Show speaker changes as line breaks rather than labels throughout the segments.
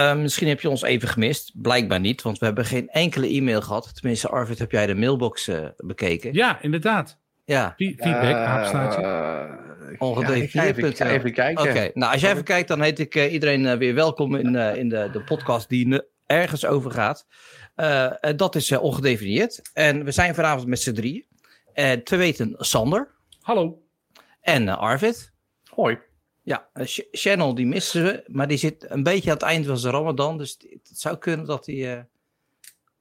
Uh, misschien heb je ons even gemist. Blijkbaar niet, want we hebben geen enkele e-mail gehad. Tenminste, Arvid, heb jij de mailbox uh, bekeken?
Ja, inderdaad.
Ja.
Feedback, apenstaartje.
Ongedefinieerd.
Ja, even, even, even kijken.
Oké, okay. nou als jij even kijkt, dan heet ik uh, iedereen uh, weer welkom in, uh, in de, de podcast die ergens over gaat. dat is ongedefinieerd. En we zijn vanavond met z'n drieën. En te weten Sander.
Hallo.
En Arvid.
Hoi.
Ja, Channel die missen we, maar die zit een beetje aan het eind van zijn ramadan. Dus het zou kunnen dat hij...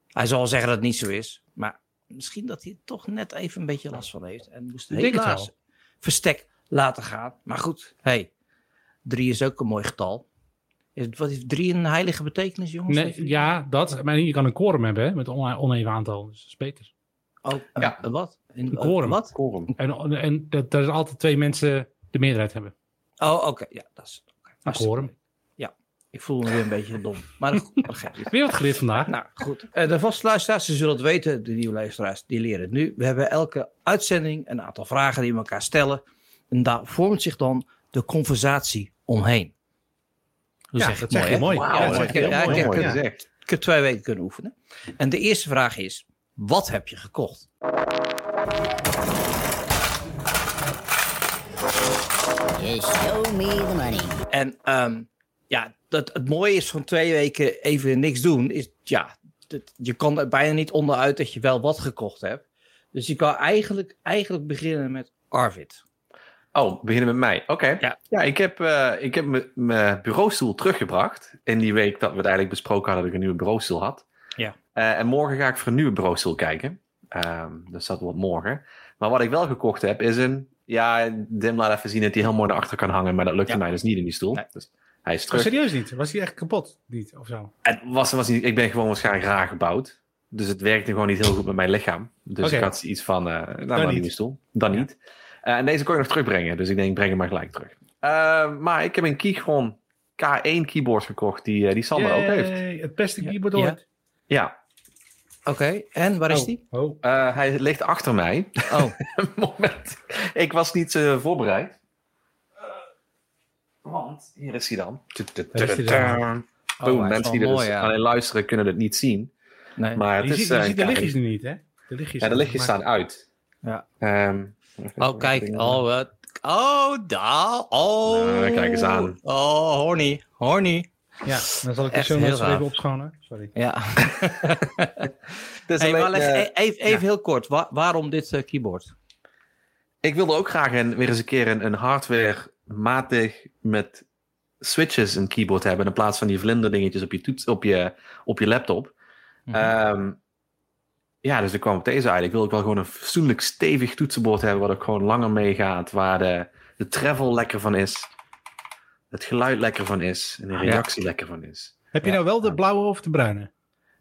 hij zal zeggen dat het niet zo is, maar misschien dat hij toch net even een beetje last van heeft. En moest helaas verstek laten gaan. Maar goed, hey, drie is ook een mooi getal. Is, wat heeft drie een heilige betekenis, jongens?
Nee, ja, dat. Maar je kan een quorum hebben hè, met een oneven aantal. Dus dat is beter.
Oh, ja. Een, wat?
Een, een quorum.
Wat?
Quorum.
En, en dat, dat is altijd twee mensen de meerderheid hebben.
Oh, oké. Okay. Ja, dat is... Okay.
Een quorum.
Ja, ik voel me weer een beetje dom. Maar goed, begrijp ik.
Weer wat geleerd vandaag.
Nou, goed. De vaste luisteraars, ze zullen het weten. De nieuwe luisteraars, die leren het nu. We hebben elke uitzending een aantal vragen die we elkaar stellen. En daar vormt zich dan de conversatie omheen.
Hoe ja, zeg dat mooi.
mooi. Ja, ja, mooi. Ik, heb, ik heb twee weken kunnen oefenen. En de eerste vraag is, wat heb je gekocht?
You show me the money.
En um, ja, dat, het mooie is van twee weken even niks doen, is ja, dat, je kan er bijna niet onderuit dat je wel wat gekocht hebt. Dus je kan eigenlijk, eigenlijk beginnen met Arvid.
Oh, beginnen met mij. Oké. Okay.
Ja.
ja, ik heb, uh, ik heb mijn bureaustoel teruggebracht. In die week dat we het eigenlijk besproken hadden dat ik een nieuwe bureaustoel had.
Ja.
Uh, en morgen ga ik voor een nieuwe bureaustoel kijken. Um, dus dat wordt morgen. Maar wat ik wel gekocht heb is een... Ja, Dim laat even zien dat hij heel mooi naar achter kan hangen. Maar dat lukte
Ja.
mij dus niet in die stoel.
Nee.
Dus hij is terug.
Oh, serieus niet? Was hij echt kapot? Niet, of zo?
Het was, was niet, ik ben gewoon waarschijnlijk raar gebouwd. Dus het werkte gewoon niet heel goed met mijn lichaam. Dus ik had iets van, uh, nou, een
niet.
nieuwe stoel. Dan niet. Uh, en deze kon je nog terugbrengen. Dus ik denk, ik breng hem maar gelijk terug. Uh, maar ik heb een Keychron K1 keyboard gekocht. Die, uh, die Sander ook heeft.
Het beste keyboard
Ja.
ooit.
Ja,
Oké, en waar is
Oh,
die?
Oh.
uh, hij ligt achter mij.
Oh,
Moment. Ik was niet uh, voorbereid. Want, hier is hij dan. Boom,
Oh,
mensen die er
mooi,
dus
ja.
alleen luisteren kunnen het niet zien.
nee.
Maar het
Je
is
ziet, je
uh,
ziet de lichtjes
K1.
nu niet, hè? De lichtjes,
Ja, de lichtjes
maar-
staan uit.
Ja.
Um,
Oh, kijk. Oh, wat. Oh, daar. Oh.
Nou, kijk eens aan.
Oh, horny. Horny.
Ja, dan zal ik de show notes even opschonen. Sorry.
Ja.
Dus
hey,
alleen,
maar leg,
eh,
e- even even heel kort. Wa- waarom dit eh, keyboard?
ik wilde ook graag een, weer eens een keer een, een hardware-matig met switches een keyboard hebben. In plaats van die vlinderdingetjes op je, toets, op je, op je laptop.
Mhm.
Ehm, ja, dus ik kwam op deze uit. Ik wil ook wel gewoon een fatsoenlijk stevig toetsenbord hebben. Wat ook gewoon langer meegaat. Waar de, de travel lekker van is. Het geluid lekker van is. En de reactie lekker van is.
Heb je
Ja.
nou wel de blauwe of de bruine?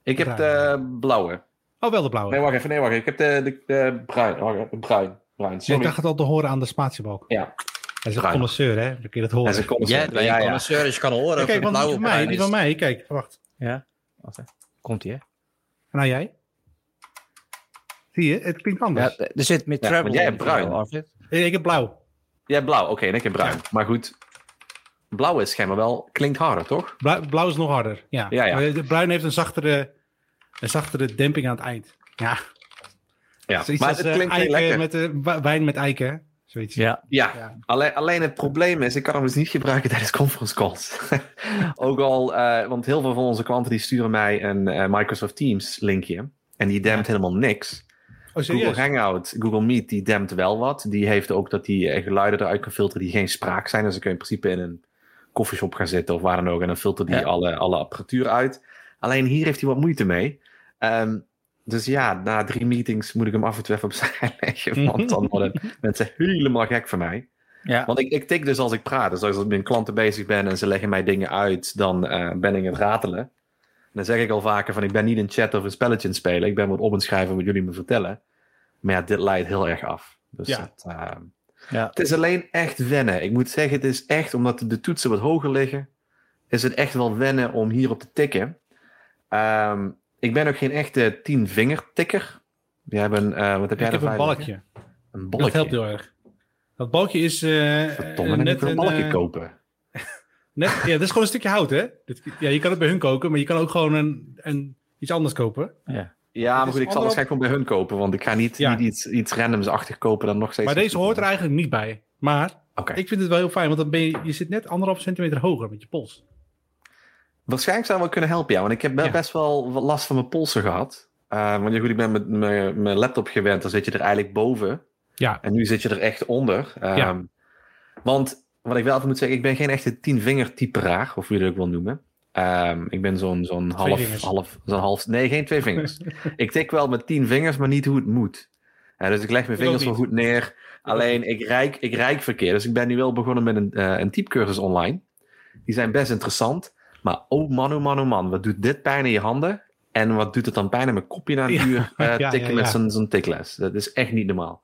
Ik heb de blauwe.
Oh, wel de blauwe.
Nee, wacht even. Nee, wacht even. Ik heb de, de, de bruin. Bruin. Bruin.
ik
Sorry.
dacht het al te horen aan de spatiebalk.
Ja,
Hij is een connoisseur, hè? Dan kun je dat
hij
horen.
is een
Ja,
connoisseur.
connoisseur, dus je kan horen.
Ja, kijk,
het
want die van mij, die van mij, kijk, wacht.
Ja. Wacht even. Komt ie, hè?
Nou, jij? Zie je, het klinkt
Ja,
anders.
er zit meer
Ja,
travel
jij hebt bruin.
Ik heb blauw.
Ja, blauw. Oké, en ik heb bruin. Maar goed. Blauw is schijnbaar wel... Klinkt harder, toch?
Blauw, blauw is nog harder. Ja.
Ja, ja.
Maar De bruin heeft een zachtere, een zachtere demping aan het eind. Ja,
Ja.
zoiets
Maar
als,
het
eh,
klinkt
eiken
lekker.
met de wa- wijn met eiken. Zoiets.
Ja.
Ja,
Ja.
Alleen, alleen het probleem is, ik kan hem dus niet gebruiken tijdens conference calls. Ook al, eh, want heel veel van onze klanten die sturen mij een eh, Microsoft Teams linkje. En die dempt helemaal niks.
Oh,
Google? Hangout, Google Meet, die dempt wel wat. Die heeft ook dat die eh, geluiden eruit kan filteren die geen spraak zijn. Dus dan kun je in principe in een koffieshop gaan zitten of waar dan ook. En dan filtert die
Ja.
alle, alle apparatuur uit. Alleen hier heeft hij wat moeite mee. Ehm, dus ja, na drie meetings moet ik hem af en toe even opzij leggen. Want dan worden mensen helemaal gek van mij.
Ja.
Want ik, ik tik dus als ik praat. Dus als ik met klanten bezig ben en ze leggen mij dingen uit, dan eh, ben ik aan het ratelen. En dan zeg ik al vaker van ik ben niet een chat of een spelletje aan het spelen. Ik ben wat op het schrijven wat jullie me vertellen. Maar ja, dit leidt heel erg af. Dus
Ja.
het,
Ja.
het is alleen echt wennen. Ik moet zeggen, het is echt, omdat de toetsen wat hoger liggen, is het echt wel wennen om hierop te tikken. Ehm, ik ben ook geen echte tien vinger tikker. Jij hebt een, eh, wat heb jij
Ik heb
erbij
een balkje.
Een
Dat helpt heel erg. Dat balkje is eh,
Verdomme, moet
net
een balkje
eh,
kopen.
Net, ja, dat is gewoon een stukje hout, hè? Ja, je kan het bij hun koken, maar je kan ook gewoon een, een, iets anders kopen.
Ja.
Ja, maar goed, ik zal waarschijnlijk gewoon bij hun kopen. Want ik ga niet,
Ja.
niet iets, iets randomsachtig kopen dan nog steeds.
Maar deze hoort er eigenlijk niet bij. Maar ik vind het wel heel fijn, want dan ben je, je zit net anderhalf centimeter hoger met je pols.
Waarschijnlijk zou wel kunnen helpen, ja. Want ik heb wel
Ja.
best wel last van mijn polsen gehad. Eh, want ja, goed, ik ben met mijn mijn laptop gewend. Dan zit je er eigenlijk boven.
Ja,
En nu zit je er echt onder. Ehm,
Ja.
Want wat ik wel even moet zeggen, ik ben geen echte tienvinger typeraar, of hoe je dat ook wil noemen. Ehm, ik ben zo'n zo'n half, half, zo'n half, nee, geen twee vingers. ik tik wel met tien vingers, maar niet hoe het moet. Dus ik leg mijn vingers wel goed neer. Alleen ik rijk, ik rijk verkeerd. Dus ik ben nu wel begonnen met een, eh een typecursus online. Die zijn best interessant. Maar oh man, oh man, oh man. Wat doet dit pijn in je handen? En wat doet het dan pijn in mijn kopje na een
Ja.
uur eh,
Ja,
tikken
ja,
met zo'n zo'n tikles? Dat is echt niet normaal.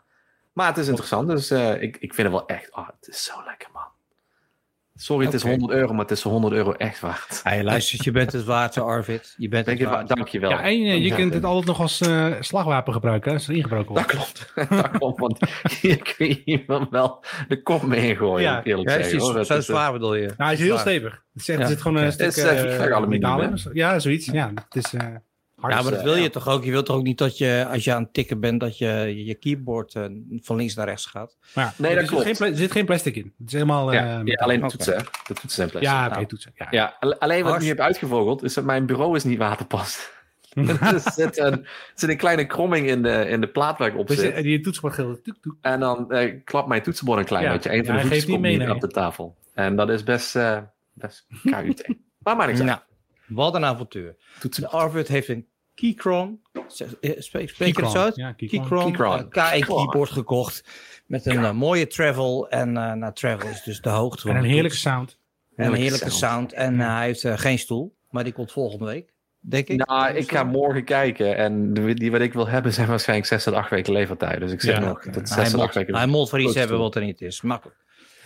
Maar het is interessant. Dus eh, ik, ik vind het wel echt... Oh, het is zo lekker, Sorry, het is
Oké.
100 euro, maar het is 100 euro echt waard.
Hey, luister, je bent het waard, Arvid. Je bent
Denk
het
je,
waard.
dank je wel.
ja en eh, je kunt het altijd nog als eh, slagwapen gebruiken hè, als er ingebroken
Dat
wordt.
klopt. dat klopt, want hier kun je iemand wel de kop mee ingooien,
Ja.
eerlijk
Ja,
zeggen.
is
hoor. Dat
zo
eh,
zwaar bedoel je?
Nou, hij is heel
Zwaar.
stevig. Het
Ja.
er zit gewoon een stuk
Het is, eh,
eh,
vierkant aluminium.
Ja, zoiets. Ja, het is eh, hard.
Ja, maar dat
eh,
wil je
ja.
toch ook? Je wilt toch ook niet dat je, als je aan het tikken bent, dat je je keyboard eh, van links naar rechts gaat?
Maar
Nee,
er
dat
zit geen Er zit geen plastic in. Het is helemaal... eh,
ja, ja,
metaal.
alleen de toetsen. hè. De toetsen zijn plastic.
Ja, oké,
Nou.
toetsen. Ja.
Ja, al- alleen wat ik nu heb uitgevogeld is dat mijn bureau is niet waterpast. er, zit een, er zit een kleine kromming in de, in de plaat waar ik op
Dus
zit.
eh, die toetsenbord geldt.
En dan eh, klapt mijn toetsenbord een klein
Ja.
beetje. Een van
Ja,
de voetjes komt
niet mee,
op de tafel. En dat is best, eh best KUT. maar maar ik zeg,
Nou, wat een avontuur. De. Arvid heeft een Keychron, zeg- eh, spreek, spreek je het zo uit?
Ja, Keychron.
Keychron,
Keychron.
eh, KE keyboard gekocht. Met een eh, mooie travel. En eh nou, travel is dus de hoogte van
En een heerlijke
toets.
sound.
En een
Heerlijke sound.
sound. En hij heeft geen stoel, maar die komt volgende week. Denk ik.
Nou, ik ga morgen kijken. En de- die wat ik wil hebben zijn waarschijnlijk 6 tot 8 weken levertijd. Dus ik
Ja,
nog
oké.
tot 6
hij,
tot 8
moet,
weken.
hij moet voor iets hebben wat er niet is. Makkelijk.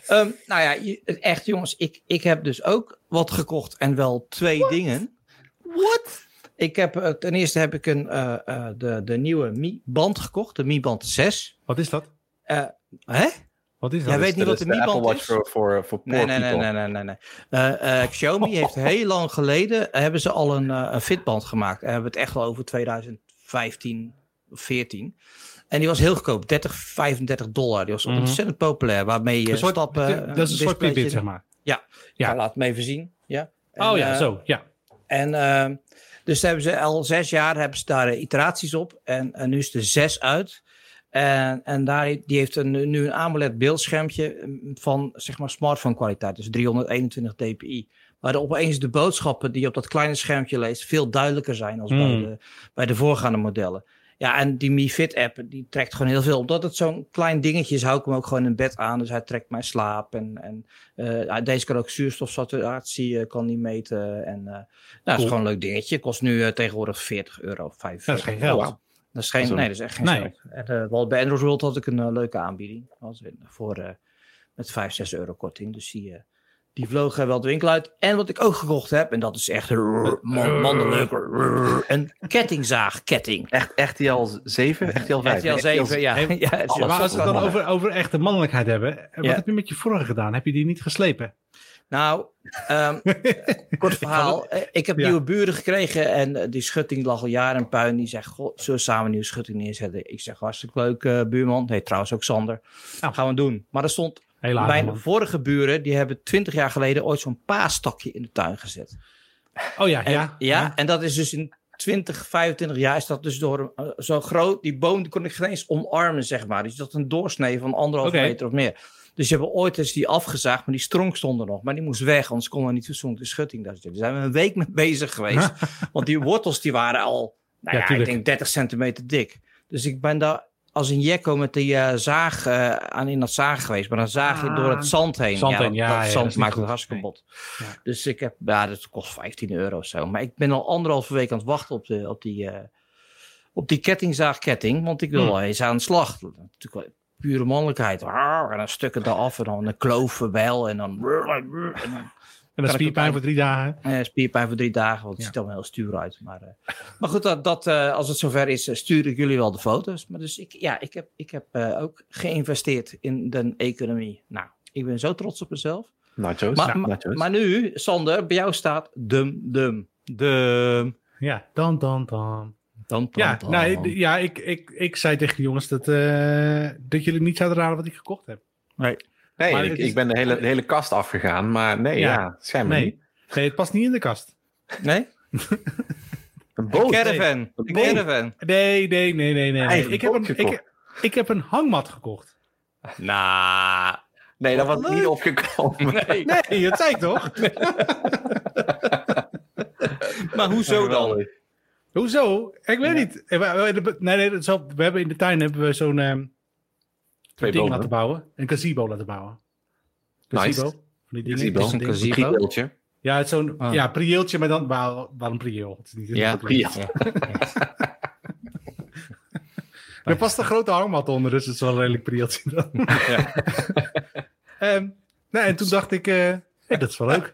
Ehm, nou ja, echt jongens, ik, ik heb dus ook wat gekocht en wel twee dingen. What? Ik heb, eh, ten eerste heb ik een, eh, eh, de, de nieuwe Mi-band gekocht, de Mi-band 6.
Wat is dat?
Eh, hè?
Wat is dat?
Jij weet niet
Dat
wat
is
de
Apple
Mi-band
Watch
is?
voor, voor, voor poor
Nee, nee, nee,
people.
nee, nee, nee. nee. Xiaomi heeft heel lang geleden, hebben ze al een, eh, een fitband gemaakt. En hebben we het echt wel over 2015 of 14. En die was heel goedkoop, 30, 35 dollar. Die was
Mhm.
ontzettend populair, waarmee je
soort-
stappen...
dat is een soort Fitbit, zeg maar.
Ja,
Ja.
ja. laat me even zien. Ja. En,
oh ja,
eh,
zo. Ja.
En uh, dus hebben ze al zes jaar hebben ze daar uh, iteraties op. En, en nu is er zes uit. En, en daar, die heeft een, nu een AMOLED beeldschermpje van zeg maar smartphone kwaliteit. Dus 321 dpi. Waar de opeens de boodschappen die je op dat kleine schermpje leest veel duidelijker zijn als bij,
Hmm.
de, bij de voorgaande modellen. Ja, en die Mi Fit app, die trekt gewoon heel veel. Omdat het zo'n klein dingetje is, hou ik hem ook gewoon in bed aan. Dus hij trekt mijn slaap. En, en uh, deze kan ook zuurstofsaturatie uh, kan die meten. En uh, nou, dat is gewoon een leuk dingetje. Kost nu uh, tegenwoordig 40 euro, 45
Dat is geen geld.
Wow. Dat is geen, nee, dat is echt geen
Nee.
geld. En, wel, bij Android World had ik een leuke aanbieding. Was voor, met 5, 6 euro korting. Dus die, die vlogen wel de winkel uit. En wat ik ook gekocht heb, en dat is echt man, mannelijk, een kettingzaagketting.
Echt RTL 7? RTL 5?
RTL 7, ja.
Hey,
ja het is
maar als we het dan over, over echte mannelijkheid hebben. Wat
Ja.
heb je met je vorige gedaan? Heb je die niet geslepen?
Nou, um, kort verhaal. Eh, Ik heb
Ja.
nieuwe buren gekregen en uh, die schutting lag al jaren in puin. Die zegt, goh, zullen we samen een nieuwe schutting neerzetten? Ik zeg, hartstikke leuk uh, buurman. Nee, trouwens ook Sander.
Nou.
Gaan we doen. Maar er stond,
Helaas.
mijn
man.
vorige buren, die hebben twintig jaar geleden ooit zo'n paastakje in de tuin gezet.
Oh ja,
En,
ja.
ja, en dat is dus in 20, 25 jaar is dat dus door uh, zo groot, die boom die kon ik geen eens omarmen, zeg maar. Dus dat een doorsnee van anderhalve
Oké.
meter of meer. Dus je hebt ooit eens die afgezaagd, maar die stronk stond er nog. Maar die moest weg, anders kon er niet fatsoenlijk de schutting daar zijn we een week mee bezig geweest. want die wortels die waren al, nou
Ja,
ja, ik denk 30 centimeter dik. Dus ik ben daar als een jekko met die uh, zaag uh, aan in dat zagen geweest. Maar dan zaag je door het zand heen.
Zand
ja,
heen,
dat-
ja,
dat
ja, dat
zand maakt het hartstikke
Nee.
bot.
Ja.
Dus ik heb, ja, dat kost 15 euro of zo. Maar ik ben al anderhalve week aan het wachten op, de, op die, uh, op die kettingzaagketting. Want ik wil
Hmm.
wel eens aan de slag. Natuurlijk wel pure mannelijkheid. En dan stukken eraf en dan een kloof wel. En dan... En dan
En dat
ik
spierpijn voor drie dagen.
eh, spierpijn voor drie dagen, want het
Ja.
ziet allemaal heel stuur uit. Maar, eh, maar goed, dat, dat, eh, als het zover is, eh, stuur ik jullie wel de foto's. Maar dus ik, ja, ik heb, ik heb eh, ook geïnvesteerd in de economie. Nou, ik ben zo trots op mezelf.
Nachos.
Maar,
Ja,
maar,
nachos.
maar nu, Sander, bij jou staat dum dum. Dum.
Ja, dan, dan, dan.
Dan, dan,
Ja,
dan.
nou, ja ik, ik, ik zei tegen de jongens dat, eh, dat jullie niet zouden raden wat ik gekocht heb.
Nee.
Nee,
maar
ik,
het is-
ik ben de hele, de hele kast afgegaan, maar nee, ja,
Ja.
schijnbaar niet.
Nee, nee, het past niet in de kast.
Nee?
Een boot.
Caravan. Een
Nee.
caravan.
Nee, nee, nee, nee, nee.
Heeft
Ik
een
heb, een, ik, ik heb een hangmat gekocht.
Nou.
Nee, dat was
Wat
niet opgekomen.
Nee.
Nee, dat zei ik toch?
Maar hoezo dan?
Hoezo? Ik weet niet. Eh, Nee, nee, we hebben in de tuin hebben we zo'n ehm,
Twee
ding laten bouwen. Een gazebo laten bouwen.
Nice.
Gazebo. Van die dingen.
Gazebo.
Dat is
Een gazebo.
Een krieeltje.
Ja, het is zo'n
Ah.
ja, prieeltje, maar dan wel, wel een prieel. Het is niet
Ja,
prieel.
ja.
Er past een grote hangmat onder, dus het is wel een redelijk prieltje dan. Ehm, nou, en toen dacht ik, eh, hey, dat is wel leuk.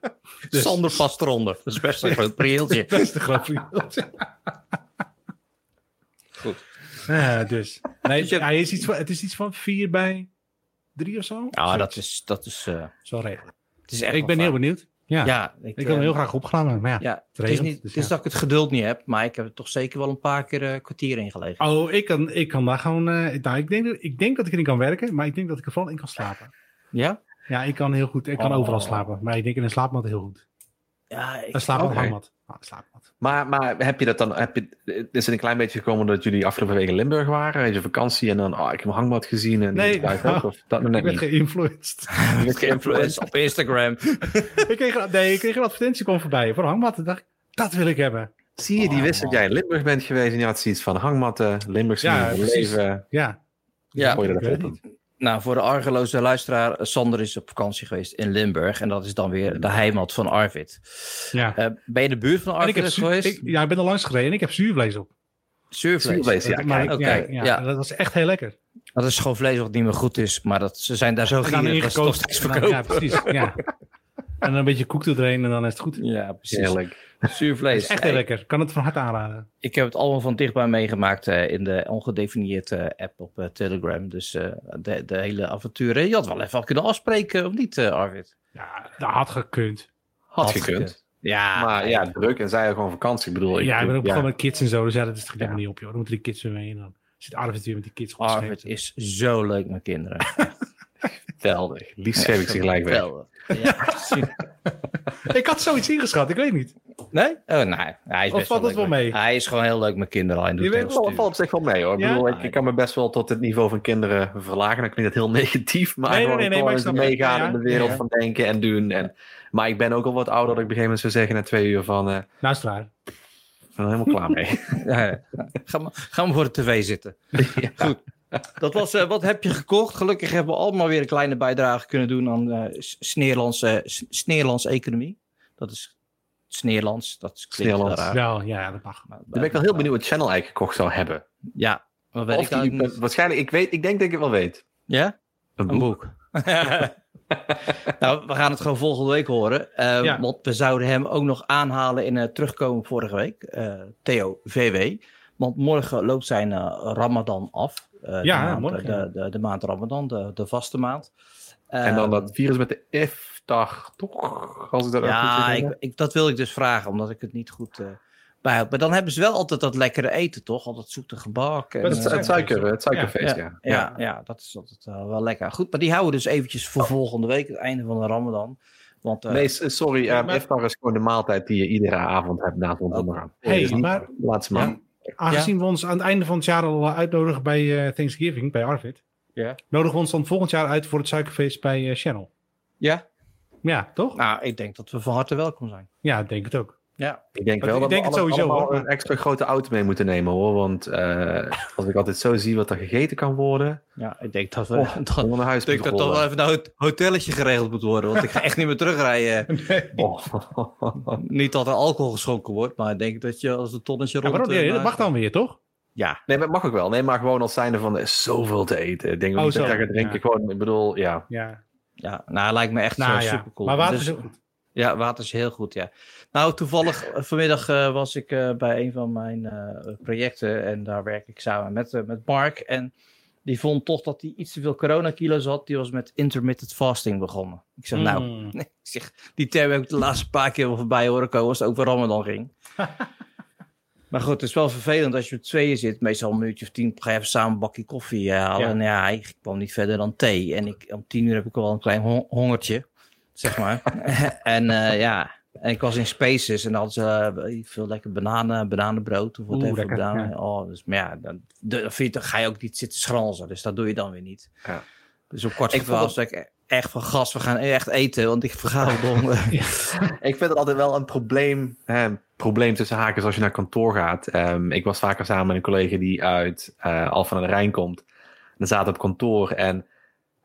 Dus-
Sander past eronder. Dat is best een groot prieeltje.
Dat is een groot prieltje. Ja, dus. Nee,
Dus je-
ja, hij is iets van, het is iets van 4 bij 3 of zo.
Ja, dat is, dat is, eh,
zo redelijk.
het is
Ik ben heel benieuwd. Ja,
Ja, ik,
ik wil hem
eh,
heel graag opgaan, maar ja.
Ja, het is, niet,
dus
het is
ja.
dat ik het geduld niet heb, maar ik heb er toch zeker wel een paar keer eh, kwartier in gelegen.
Oh, ik kan, ik kan daar gewoon... eh, nou, ik, denk, dat- ik denk dat ik erin kan werken, maar ik denk dat ik er vooral in kan slapen.
Ja?
Ja, ik kan heel goed. Ik kan
Oh.
overal slapen, maar ik denk in een slaapmat heel goed.
Ja, ik,
Een slaapmat,
Oké.
hangmat. Ah, een slaapmat.
Maar, maar heb je dat dan, heb je, is het een klein beetje gekomen dat jullie afgelopen week in Limburg waren? Weet je, vakantie en dan, oh, ik heb een hangmat gezien en
Nee.
ook, of dat
Ik werd
niet?
geïnfluenced.
Je bent
influence op Instagram.
ik, kreeg, een- nee, ik kreeg een advertentie kwam voorbij voor hangmatten. dacht ik, dat wil ik hebben.
Zie je, die wist dat jij in Limburg bent geweest en je had zoiets van hangmatten, Limburgse
Ja,
leven.
Ja.
Ja.
Ik weet niet.
Nou, voor de argeloze luisteraar, Sander is op vakantie geweest in Limburg. En dat is dan weer de heimat van Arvid.
ja.
Eh, ben je de buurt van
ik
Arvid geweest?
ik, ja, ik ben er langs gereden en ik heb zuurvlees op.
Zuurvlees.
Zuurvlees, ja.
maar
oké,
ja, ja,
ja.
dat was echt heel lekker.
Dat is gewoon vlees wat niet meer goed is. Maar dat, ze zijn daar zo gierig dat ze steeds verkopen.
Ja, precies. Ja. En dan een beetje koek erheen en dan is het goed.
Ja, precies.
Heerlijk.
Het
Zuurvlees.
is echt heel lekker. Ik kan het van harte aanraden.
Ik heb het allemaal van dichtbij meegemaakt eh, in de ongedefinieerde app op eh, Telegram. Dus eh, de, de hele avonturen. Je had wel even kunnen afspreken, of niet, eh, Arvid?
Ja, dat had gekund.
Had,
Had
gekund.
gekund. Ja,
Maar ja, druk en zij gewoon vakantie. Ik bedoel, ik,
ja, ik ben ook
ja.
gewoon met kids en zo. Dus ja, dat is toch
Ja.
niet op, joh. Dan moeten die kids weer mee. En dan zit Arvid weer met die kids
Arvid is zo leuk met kinderen.
geweldig. Liefst schreef ik ze gelijk weg.
Ja.
Ik had zoiets ingeschat, ik weet niet.
Nee? Oh, nee. Hij is
Of
best
valt
wel
het wel mee?
Hij is gewoon heel leuk met kinderen. Hij doet
Je weet
Dat valt, zich wel mee hoor. Ik,
Ja?
bedoel, ik, ik kan me best wel tot het niveau van kinderen verlagen. Dan klinkt het heel negatief. Maar
Nee, nee,
gewoon,
nee, nee,
gewoon
maar
meegaan
Ja,
in de wereld
ja.
van denken en doen. En, maar ik ben ook al wat ouder dat ik op een gegeven moment zou zeggen na twee uur van... eh,
Nou is het waar.
ik ben er helemaal klaar mee.
Ja, ja. Ga, maar, ga maar voor de tv zitten. Goed. Dat was, eh, wat heb je gekocht? Gelukkig hebben we allemaal weer een kleine bijdrage kunnen doen aan eh S- Sneerlands, eh, S- Sneerlands economie. Dat is Sneerlands. Dat is klinkt
Sneerlands.
raar.
Ja, ja, dat mag.
Maar-
Dan ben ik wel heel benieuwd wat Channel eigenlijk gekocht zou hebben.
Ja, maar weet
Of
ik
die- waarschijnlijk, ik, weet, ik denk dat ik het wel weet.
Ja?
Een
Een boek. nou, we gaan het gewoon volgende week horen. Eh,
Ja.
Want we zouden hem ook nog aanhalen in het terugkomen vorige week. eh, Theo VW. Want morgen loopt zijn eh, Ramadan af. Eh,
Ja,
de maand,
morgen.
De, de, de maand Ramadan, de, de vaste maand.
En dan
Eh,
dat virus met de iftar, toch? Als ik dat
Ja, ik, ik, dat wil ik dus vragen, omdat ik het niet goed eh bij heb. Maar dan hebben ze wel altijd dat lekkere eten, toch? Altijd zoete gebak. En,
Dat
Het,
eh,
het, suiker, het suikerfeest, ja.
ja, ja, ja, dat is altijd wel lekker. Goed, maar die houden we dus eventjes voor volgende week, het einde van de Ramadan. Want, eh,
Nee, sorry.
Maar-
Iftar is gewoon de maaltijd die je iedere avond hebt na het ondergaan.
Hey,
Dus niet
maar-
laatste maand.
Aangezien we ons aan het einde van het jaar al uitnodigen bij eh, Thanksgiving, bij Arvid,
ja.
nodigen we ons dan volgend jaar uit voor het suikerfeest bij Channel.
ja,
Ja, toch?
nou, ik denk dat we van harte welkom zijn.
Ja, ik denk het ook.
Ja,
Ik denk
Ik
wel dat
denk
we
het
alle-
sowieso,
allemaal
hoor.
een extra grote auto mee moeten nemen hoor. Want eh, als ik altijd zo zie wat er gegeten kan worden,
ja ik denk dat we...
oh,
dat,
dan naar huis
ik denk dat toch wel even een hot- hotelletje geregeld moet worden. Want ik ga echt niet meer terugrijden.
Oh.
Niet dat er alcohol geschonken wordt, maar ik denk dat je als een tonnetje
Ja,
rond...
waarom?
eh,
Nee, dat mag dan weer, toch?
Ja,
Nee, maar het mag ook wel. Nee, maar gewoon als zijnde van er is zoveel te eten. Ik denk
Oh,
niet dat
zo.
ik ga drinken.
Ja.
Gewoon, ik bedoel, ja.
Ja.
Ja, nou, lijkt me echt
Nou ja,
super cool.
maar water is ook goed.
Ja, water is heel goed, ja. Nou, toevallig eh, vanmiddag eh, was ik eh, bij een van mijn eh, projecten en daar werk ik samen met, eh, met Mark. En die vond toch dat hij iets te veel coronakilo's had. Die was met intermittent fasting begonnen. Ik zeg, nou, nee, ik zeg, die term heb ik de laatste paar keer wel voorbij horen komen als het over Ramadan ging. maar goed, het is wel vervelend als je met tweeën zit. Meestal een minuutje of tien ga je even samen een bakje koffie eh, halen.
Ja.
En ja, ik kwam niet verder dan thee. En ik, om tien uur heb ik wel een klein hon- hongertje, zeg maar. en eh, ja, en ik was in Spaces en dan hadden ze eh, veel lekker bananen, bananenbrood of wat even bananen.
ja.
Oh, dus, maar ja, dan, dan, vind je, dan ga je ook niet zitten schranzen. Dus dat doe je dan weer niet.
Ja.
Dus op
Ik
zei ik echt van gas, we gaan echt eten, want ik verga wel de honger.
Ik vind het altijd wel een probleem, probleem tussen haakjes als je naar kantoor gaat. Ehm, ik was vaker samen met een collega die uit eh Alphen aan de Rijn komt. En dan zaten op kantoor en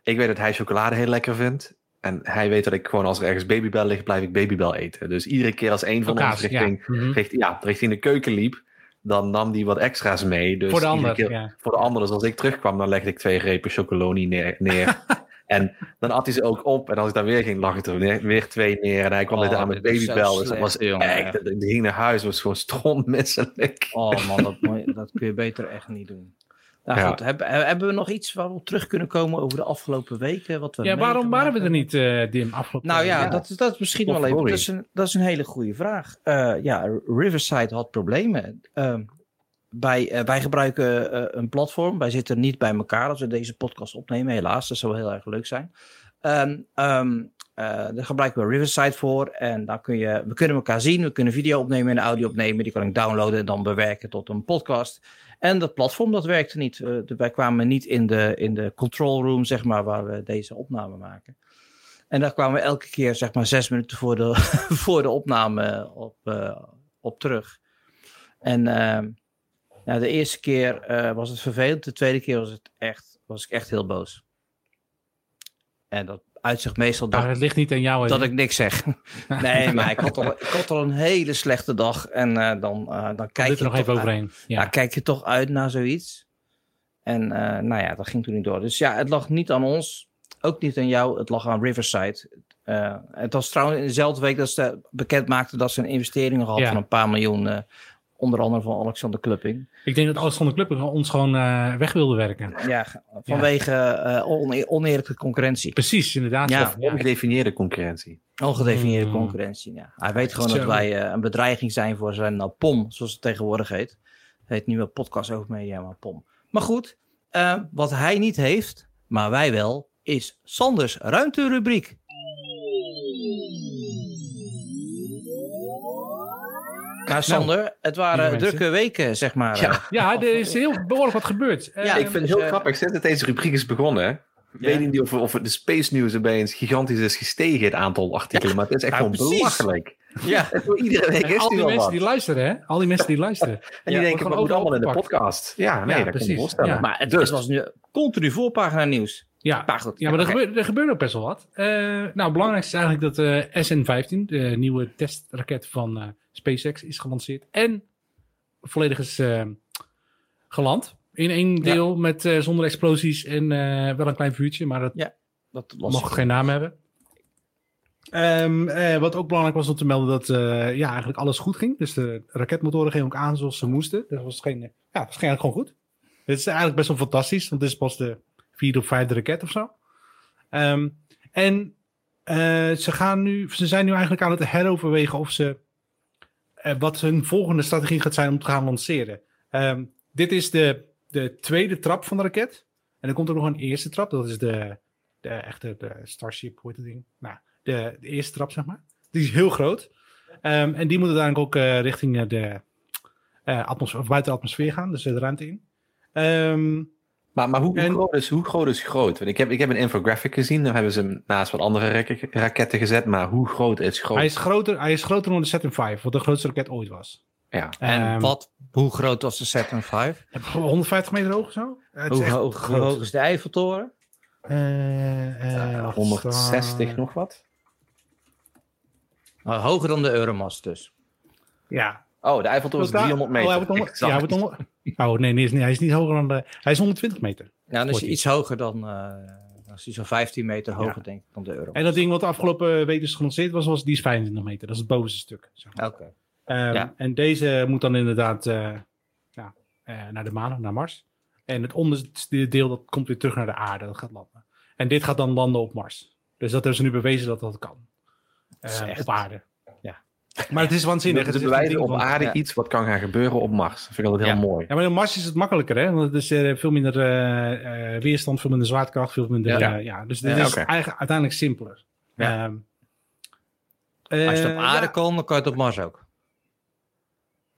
ik weet dat hij chocolade heel lekker vindt. En hij weet dat ik gewoon als er ergens babybel ligt, blijf ik babybel eten. Dus iedere keer als een van ons
Kaas, ja.
richting,
Mhm.
richting, ja, richting de keuken liep, dan nam hij wat extra's mee. Dus
Voor de ander,
keer-
ja.
voor de ander. Dus als ik terugkwam, dan legde ik twee repen chocoloni neer. neer. en dan at hij ze ook op. En als ik dan weer ging, lag ik er weer, weer twee neer. En hij kwam
Oh,
weer aan met babybel. Dus dat was echt, die ging naar huis, was gewoon strontmisselijk.
Oh man, dat, dat kun je beter echt niet doen. Nou
Ja.
goed, hebben, hebben we nog iets waar we op terug kunnen komen over de afgelopen weken? Wat we
Ja, waarom waren we er niet, eh Dim, afgelopen
Nou ja,
Ja.
Dat, is- dat is misschien
Of
wel even. Dat is, een, dat is een hele goede vraag. Eh, ja, Riverside had problemen. Ehm, bij, eh, wij gebruiken eh, een platform. Wij zitten niet bij elkaar als we deze podcast opnemen, helaas. Dat zou heel erg leuk zijn. Ehm, ehm, eh, daar gebruiken we Riverside voor. En daar kun je, we kunnen elkaar zien. We kunnen video opnemen en audio opnemen. Die kan ik downloaden en dan bewerken tot een podcast. En dat platform, dat werkte niet. Wij kwamen niet in de, in de control room, zeg maar, waar we deze opname maken. En daar kwamen we elke keer, zeg maar, zes minuten voor de, voor de opname op, op terug. En ja, de eerste keer eh, was het vervelend. De tweede keer was, het echt, was ik echt heel boos. En dat uitzicht meestal dat,
Nou, het ligt niet aan jou.
dat ik niks zeg. Nee, maar ik had al, ik had al een hele slechte dag. En eh, dan, eh, dan kijk je
er nog even overheen.
ja. Kijk je toch uit naar zoiets. En nou ja, dat ging toen niet door. Dus ja, het lag niet aan ons. Ook niet aan jou. Het lag aan Riverside. Het was trouwens in dezelfde week dat ze bekend maakten dat ze een investering had
Ja.
van een paar miljoen. Onder andere van Alexander Klupping.
Ik denk dat Alexander Club ons gewoon eh, weg wilde werken.
Ja, vanwege eh, one- oneerlijke concurrentie.
Precies, inderdaad.
Ja.
Ongedefinieerde concurrentie.
Ongedefinieerde
Mm.
concurrentie, ja. Hij weet gewoon dat wij eh, een bedreiging zijn voor zijn eh, POM, zoals het tegenwoordig heet. Het heet nu wel podcast over media, maar POM. Maar goed, eh, wat hij niet heeft, maar wij wel, is Sanders ruimterubriek. Nou, Sander, het waren drukke weken, zeg maar. eh.
Ja.
Ja, er is heel behoorlijk wat gebeurd. Eh,
Ja,
ik vind het heel
eh,
grappig, sinds dat deze rubriek is begonnen. hè, Weet ik niet of, of de Space News erbij eens gigantisch is gestegen, het aantal artikelen. Maar het is echt
nou,
gewoon
precies.
belachelijk.
ja.
Iedere week
en
is
al
er
die mensen
wat.
die luisteren, hè? Al die mensen die luisteren.
En
Ja,
die denken, we moeten allemaal in de podcast. Ja, nee,
Ja,
dat kan ik me
precies.
voorstellen.
Ja.
Maar het,
Dus.
het was nu continu voorpagina nieuws.
Ja,
Maar goed.
ja maar er, gebeurt, er gebeurt ook best wel wat. Eh, nou, het belangrijkste is eigenlijk dat eh, SN-15, de nieuwe testraket van eh, SpaceX, is gelanceerd. En volledig is eh, geland. In één
Ja.
deel met, eh, zonder explosies en eh, wel een klein vuurtje, maar dat
Dat was
mocht geen naam hebben. Ehm, eh, wat ook belangrijk was om te melden dat eh, ja, eigenlijk alles goed ging. Dus de raketmotoren gingen ook aan zoals ze moesten. Dat was, geen, ja, dat was eigenlijk gewoon goed. Het is eigenlijk best wel fantastisch, want dit is pas de vierde of vijfde raket of zo. Ehm, en eh, ze, gaan nu, ze zijn nu eigenlijk aan het heroverwegen of ze eh, wat hun volgende strategie gaat zijn om te gaan lanceren. Ehm, dit is de, de tweede trap van de raket. En er komt ook nog een eerste trap. Dat is de, de echte de Starship, hoe heet het ding? Nou, de, de eerste trap, zeg maar. Die is heel groot. Ehm, en die moet uiteindelijk ook eh, richting de atmosfeer, buiten de atmosfeer gaan, dus de ruimte in. Ehm,
Maar, maar hoe, groot is, hoe groot is groot? Want ik heb, ik heb een infographic gezien. Daar hebben ze hem naast wat andere rake- raketten gezet. Maar hoe groot is groot?
hij, is groter, hij is groter dan de Saturn V, wat de grootste raket ooit was.
Ja.
En
Ehm,
wat, hoe groot was de Saturn V?
150 meter hoog of zo? Het is
Hoe
echt
hoog, hoe
groot.
hoog is de Eiffeltoren?
Eh, eh,
160 nog wat?
Hoger dan de Euromast dus.
Ja.
Oh, de Eiffeltoren is
Totaal-
300 meter.
Oh, hij ja, hij wordt oh nee, nee, is niet, hij is niet hoger dan de... Hij is 120 meter.
Ja, dan is hij iets hoger dan, eh is hij zo'n 15 meter hoger
Ja.
denk ik dan de Euromast.
En dat ding wat de afgelopen week dus gelanceerd was, was die is 25 meter. Dat is het bovenste stuk. Zeg maar.
Oké.
Ehm,
Ja.
En deze moet dan inderdaad eh, ja, eh, naar de maan, naar Mars. En het onderste deel dat komt weer terug naar de aarde. Dat gaat landen. En dit gaat dan landen op Mars. Dus dat hebben ze nu bewezen dat dat kan. Eh,
echt-
op aarde. Maar het is waanzinnig. Het is
bewijzen op aarde
ja.
iets wat kan gaan gebeuren op Mars. Dat vind ik altijd heel
Ja.
mooi.
Ja, maar op Mars is het makkelijker, hè? Want het is eh, veel minder eh, eh, weerstand, veel minder zwaartekracht, veel minder...
Ja.
Dus dit
Ja,
is eigenlijk uiteindelijk simpeler.
Ja.
Ehm,
Als je het
eh,
op aarde
ja.
kon, dan kan je het op Mars ook.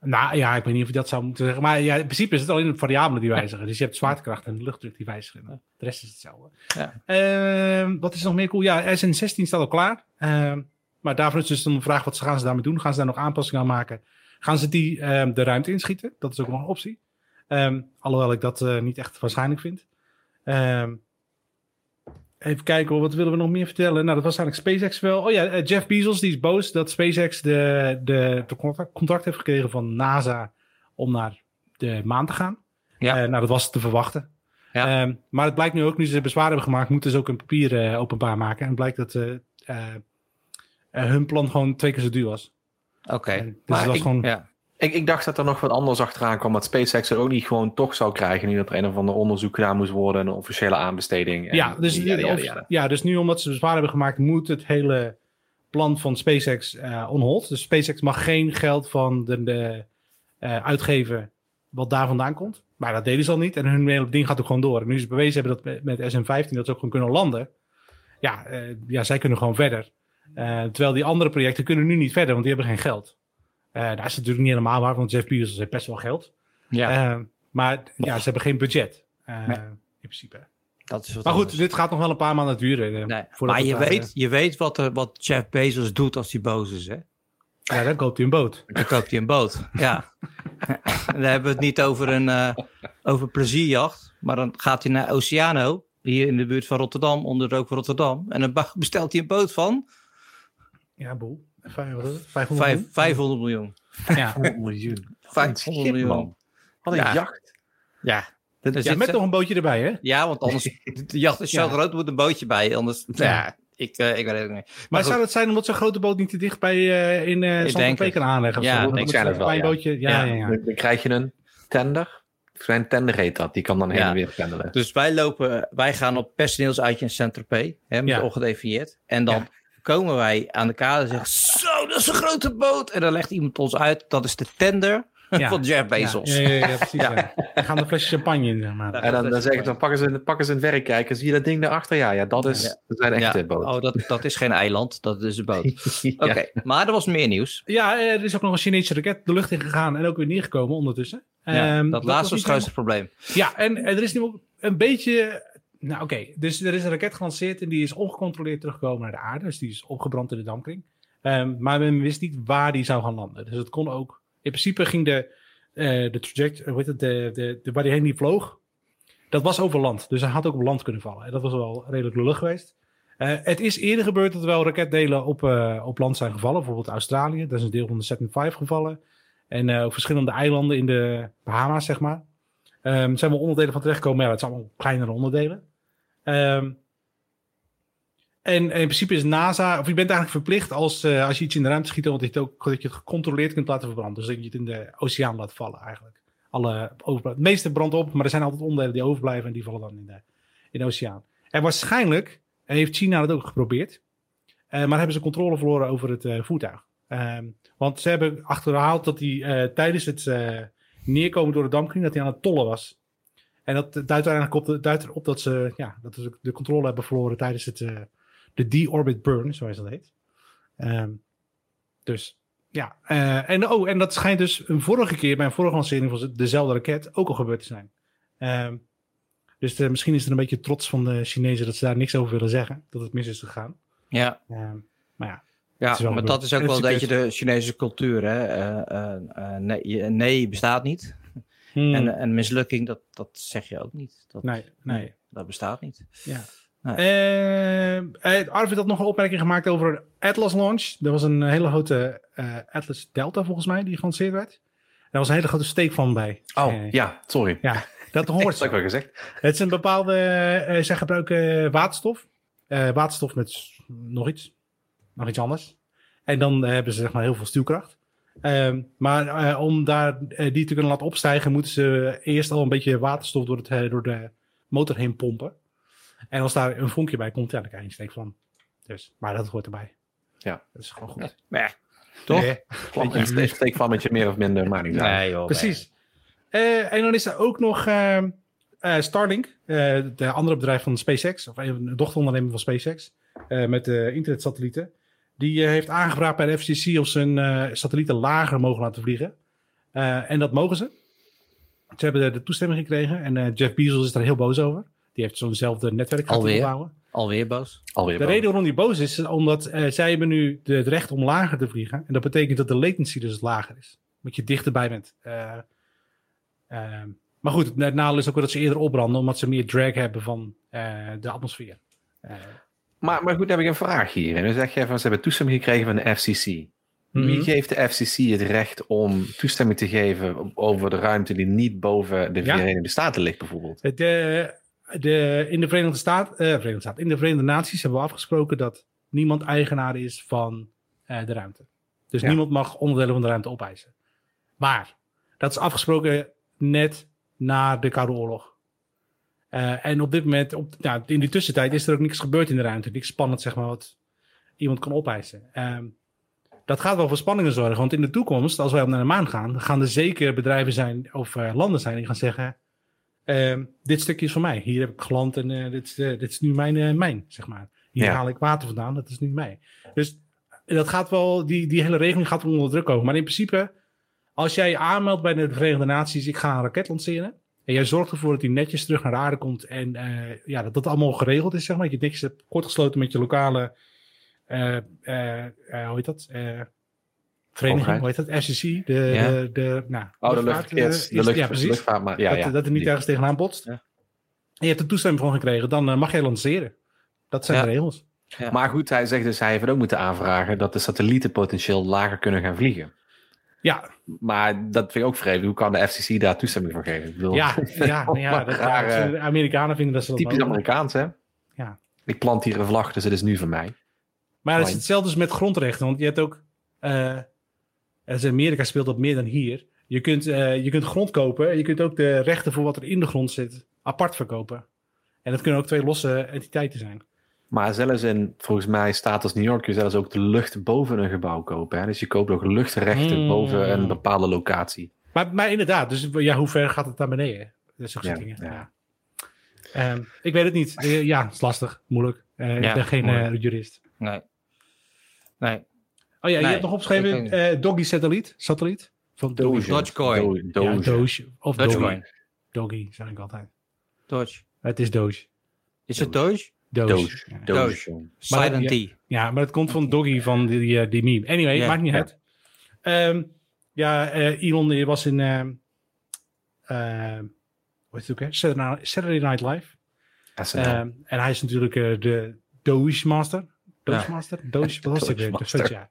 Nou ja, ik weet niet of je dat zou moeten zeggen. Maar ja, in principe is het alleen de variabelen die wijzigen. Dus je hebt zwaartekracht en luchtdruk die wijzigen. De rest is hetzelfde.
Ja.
Ehm, wat is nog meer cool? Ja, SN16 staat al klaar. Ehm, maar daarvoor is dus dan de vraag, wat gaan ze daarmee doen? Gaan ze daar nog aanpassingen aan maken? Gaan ze die ehm, de ruimte inschieten? Dat is ook nog een optie. Ehm, alhoewel ik dat eh, niet echt waarschijnlijk vind. Ehm, even kijken, wat willen we nog meer vertellen? Nou, dat was eigenlijk SpaceX wel. Oh ja, eh, Jeff Bezos, die is boos dat SpaceX de, de, de contract, heeft gekregen van NASA om naar de maan te gaan.
Ja.
Eh, nou, dat was te verwachten.
Ja.
Maar het blijkt nu ook, nu ze bezwaar hebben gemaakt, moeten ze ook een papier openbaar maken. En blijkt dat eh, eh, eh, hun plan gewoon twee keer zo duur was.
Oké.
En dus
Maar
het was
ik-
gewoon...
Ja.
Ik, ik dacht dat er nog wat anders achteraan kwam. Dat SpaceX er ook niet gewoon toch zou krijgen. Nu dat er een of ander onderzoek gedaan moest worden. Een officiële aanbesteding. en-
Ja, dus,
ja,
dus nu omdat ze bezwaar hebben gemaakt, moet het hele plan van SpaceX eh on hold. Dus SpaceX mag geen geld van de, de eh, uitgeven wat daar vandaan komt. Maar dat deden ze al niet. En hun hele ding gaat ook gewoon door. En nu ze bewezen hebben dat met, met SM-15 dat ze ook gewoon kunnen landen. Ja, eh, ja zij kunnen gewoon verder. Eh, terwijl die andere projecten kunnen nu niet verder, want die hebben geen geld. Eh dat is natuurlijk niet helemaal waar, want Jeff Bezos heeft best wel geld.
ja,
Eh, maar ja, ze hebben geen budget.
Nee.
In principe.
dat is wat
Maar goed,
anders.
dit gaat nog wel een paar maanden duren.
Nee, maar je
daar,
weet, je weet wat, er, wat Jeff Bezos doet als hij boos is, hè?
Ja, dan koopt hij een boot.
Dan koopt hij een boot. Ja. Dan hebben we het niet over een over plezierjacht. Maar dan gaat hij naar Oceano. Hier in de buurt van Rotterdam. Onder de rook van Rotterdam. En dan bestelt hij een boot van
Ja, boel. Vijf- wat is het? 500
vijf,
miljoen?
500 miljoen.
Ja.
miljoen.
500
Shit,
miljoen.
man. Wat een
Ja.
jacht.
Ja.
Ja,
zit
met
ze-
nog een bootje erbij, hè?
ja, want anders... De jacht is zo
Ja.
groot, er moet een bootje bij. Anders... Ja,
Ja.
ik, eh, ik weet het niet.
Maar,
Maar
zou het zijn omdat zo'n grote boot niet te dicht bij eh in
het.
kan aanleggen?
Ja, ik
moet
het wel, ja.
bootje. Ja,
Ja.
ja, ja.
Dan, dan krijg je een tender. Een tender heet dat. Die kan dan heen
Ja.
en weer pendelen.
Dus wij lopen, wij gaan op personeelsuitje in Saint-Tropez, hè, met
Ja.
ongedefinieerd. En dan
Ja.
Komen wij aan de kade en zeggen, zo, dat is een grote boot. En dan legt iemand ons uit, dat is de tender
Ja.
van Jeff Bezos.
Ja, ja, ja, ja, precies. Ja. Dan gaan er flesjes champagne in, zeg maar.
Ja.
En dan, dan zeggen ze, dan pakken ze, pakken ze een verrekijker. Zie je dat ding daarachter? Ja, ja dat, is, dat zijn echte
Ja.
boten.
Oh, dat, dat is geen eiland, dat is een boot.
Ja.
Oké, maar er was meer nieuws.
Ja, eh, er is ook nog een Chinese raket de lucht in gegaan en ook weer neergekomen ondertussen.
Ja,
Ehm,
dat laatste was het grootste probleem.
Ja, en er is nu ook een beetje. Nou, oké. Dus er is een raket gelanceerd en die is ongecontroleerd teruggekomen naar de aarde. Dus die is opgebrand in de dampkring. Ehm, maar men wist niet waar die zou gaan landen. Dus het kon ook. In principe ging de, eh de traject, hoe het, de, de, de, waar die heen die vloog. Dat was over land. Dus hij had ook op land kunnen vallen. En dat was wel redelijk lullig geweest. Eh, het is eerder gebeurd dat er wel raketdelen op, eh, op land zijn gevallen. Bijvoorbeeld Australië. Dat is een deel van de Saturn V gevallen. En verschillende eilanden in de Bahama's, zeg maar. Ehm zijn wel onderdelen van terechtgekomen. Ja, het zijn allemaal kleinere onderdelen. Ehm, en, in principe is NASA, of je bent eigenlijk verplicht als, eh, als je iets in de ruimte schiet, want je het ook dat je het gecontroleerd kunt laten verbranden. Dus dat je het in de oceaan laat vallen eigenlijk. Alle het meeste brandt op, maar er zijn altijd onderdelen die overblijven en die vallen dan in de, in oceaan. En waarschijnlijk heeft China dat ook geprobeerd, eh, maar hebben ze controle verloren over het eh, voertuig. Ehm, want ze hebben achterhaald dat hij tijdens het neerkomen door de dampkring, dat hij aan het tollen was. En dat duidt uiteindelijk op, duidt erop dat ze ja, dat ze de controle hebben verloren tijdens het, eh, de de-orbit burn, zoals dat heet. Ehm, dus ja, eh, en, oh, en dat schijnt dus een vorige keer bij een vorige lancering van dezelfde raket ook al gebeurd te zijn. Ehm, dus eh, misschien is er een beetje trots van de Chinezen dat ze daar niks over willen zeggen, dat het mis is gegaan.
Ja,
Ehm, maar ja,
ja maar dat is ook
het
wel een beetje de Chinese cultuur. Hè? Nee, nee bestaat niet.
Hmm,
En, en mislukking, dat, dat zeg je ook niet. Dat,
nee, nee.
Dat bestaat niet.
Ja.
Nee.
Eh, Arvid had nog een opmerking gemaakt over de Atlas launch. Er was een hele grote eh, Atlas Delta volgens mij die gelanceerd werd. Daar was een hele grote steek van bij.
Oh, ja, sorry.
ja, dat
Dat
hoort
had ik wel gezegd.
Het is een bepaalde, zij gebruiken waterstof. Waterstof met nog iets. Nog iets anders. En dan hebben ze zeg maar heel veel stuwkracht. Ehm, maar eh, om daar, eh, die te kunnen laten opstijgen, moeten ze eerst al een beetje waterstof door, het, eh, door de motor heen pompen. En als daar een vonkje bij komt, ja, dan krijg je een steek van. Dus, maar dat hoort erbij.
Ja.
Dat is gewoon goed.
Nee, toch?
Nee,
Klopt, een steek- steekvlammetje meer of minder, maar niet uit.
Nee, joh.
precies. Eh, en dan is er ook nog ehm, eh, Starlink, eh de andere bedrijf van SpaceX, of een dochteronderneming van SpaceX, eh, met de internetsatellieten. Die eh, heeft aangevraagd bij de FCC of ze een eh, satellieten lager mogen laten vliegen. Eh, en dat mogen ze. Ze hebben de, de toestemming gekregen en eh, Jeff Bezos is daar heel boos over. Die heeft zo'nzelfde netwerk gaan
Alweer?
opbouwen.
Alweer boos.
Alweer
De
boos.
reden waarom die boos is, is omdat eh, zij hebben nu de, het recht om lager te vliegen. En dat betekent dat de latency dus lager is. Dat je dichterbij bent. Eh, ehm, maar goed, het nadeel is ook wel dat ze eerder opbranden, omdat ze meer drag hebben van eh, de atmosfeer. Eh,
Maar, maar goed, dan heb ik een vraag hier. En dan zeg je van, ze hebben toestemming gekregen van de FCC.
mhm.
Wie geeft de FCC het recht om toestemming te geven over de ruimte die niet boven de
Ja.
Verenigde Staten ligt, bijvoorbeeld?
De, de, in de Verenigde Staten, eh, Verenigde Staten, in de Verenigde Naties hebben we afgesproken dat niemand eigenaar is van eh, de ruimte. Dus
Ja.
niemand mag onderdelen van de ruimte opeisen. Maar dat is afgesproken net na de Koude Oorlog. Eh, en op dit moment, op, nou, in die tussentijd, is er ook niks gebeurd in de ruimte. Niks spannend, zeg maar, wat iemand kan opeisen. Ehm, dat gaat wel voor spanningen zorgen. Want in de toekomst, als wij op naar de maan gaan, gaan er zeker bedrijven zijn of eh, landen zijn die gaan zeggen: ehm, Dit stukje is van mij. Hier heb ik geland en eh, dit, is, dit is nu mijn, mijn, zeg maar. Hier
Ja.
haal ik water vandaan, dat is nu mij. Dus dat gaat wel, die, die hele regeling gaat onder druk komen. Maar in principe, als jij je aanmeldt bij de Verenigde Naties, ik ga een raket lanceren. En jij zorgt ervoor dat die netjes terug naar de aarde komt. En eh, ja, dat dat allemaal geregeld is, zeg maar. Dat je netjes hebt kortgesloten met je lokale, eh, eh, hoe heet dat? Vereniging,
Overheid.
hoe heet dat? FCC. De,
Ja.
de, de, nou,
Oh, de
luchtvaart,
de lucht,
ja, precies
luchtvaart, maar ja,
dat,
ja.
dat er niet ergens tegenaan botst. En je hebt er toestemming van gekregen, dan mag jij lanceren. Dat zijn de regels.
Maar goed, hij zegt dus, hij heeft het ook moeten aanvragen dat de satellieten potentieel lager kunnen gaan vliegen.
Ja,
Maar dat vind ik ook vreemd. Hoe kan de FCC daar toestemming voor geven? Ik bedoel,
ja, ja, nou ja, dat, de Amerikanen vinden dat ze dat
typisch. Amerikaans, hè?
Ja.
Ik plant hier een vlag, dus het is nu van mij.
Maar het is hetzelfde als met grondrechten. Want je hebt ook. in Amerika speelt dat meer dan hier. Je kunt, eh, je kunt grond kopen. En je kunt ook de rechten voor wat er in de grond zit apart verkopen. En dat kunnen ook twee losse entiteiten zijn.
Maar zelfs in, volgens mij, staat als New York, kun je zelfs ook de lucht boven een gebouw kopen. Hè? Dus je koopt ook luchtrechten
Mm.
boven een bepaalde locatie.
Maar, maar inderdaad, dus ja, hoe ver gaat het naar beneden? Dat soort
Ja,
dingen.
ja.
Ja. Ehm, ik weet het niet. Eh, ja, het is lastig, moeilijk. Eh, ik ben geen eh, jurist.
Nee. Nee.
Oh ja, je hebt nog opgeschreven eh Doggy Satelliet. Satelliet. Van Doge.
Dogecoin.
Doge.
Doge. Of Doge.
Dogecoin.
Doggy, zeg ik altijd.
Doge.
Het is Doge.
Is het Doge?
Doge.
Doge.
Ja.
Doge.
Silent
ja. Maar het komt van Doggy van die, die, eh, die meme. Anyway, maakt niet uit. Ehm, ja, eh, Elon was in... ehm ehm, hoe heet het ook, hè? Saturday Night- Saturday Night Live. Ehm, en hij is natuurlijk eh, de Doge Master. Doge Master? Doge, wat was het
Master.
ja.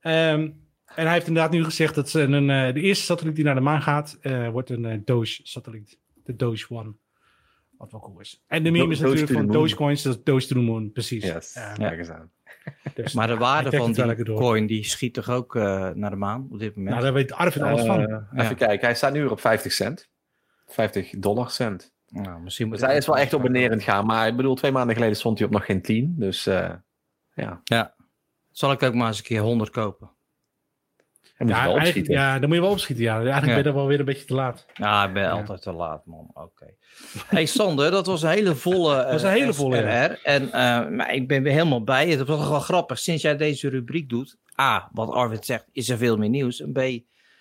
Ehm, en hij heeft inderdaad nu gezegd dat ze een, eh, de eerste satelliet die naar de maan gaat, eh, wordt een eh, Doge-satelliet. De Doge One. Wat wel cool is. En de meme
Do-
is
Doge
natuurlijk van. Dogecoins, dat is Doge to the moon, precies.
yes, kijk eens aan.
dus-
Maar de waarde van die coin die schiet toch ook eh, naar de maan op dit moment?
Nou, daar weet Arvid alles van.
Eh, ja.
Even kijken, hij staat nu weer op 50 cent. 50 dollar cent.
Nou, misschien moet
Dus hij is wel echt op en neer aan het gaan. Maar ik bedoel, twee maanden geleden stond hij op nog geen 10. Dus eh, ja,
Ja. Zal ik ook maar eens een keer 100 kopen?
Hij moet
Ja,
wel opschieten.
ja, dan moet je wel opschieten. Ja. Eigenlijk
Ja.
ben je dan wel weer een beetje te laat.
Nou, ik ben altijd te laat, man. Oké. Hey Sander, dat was een hele volle.
Dat was een hele volle, ja.
SRR. En uh, maar ik ben weer helemaal bij. Het is toch wel grappig. Sinds jij deze rubriek doet. A, wat Arvid zegt, is er veel meer nieuws. En B,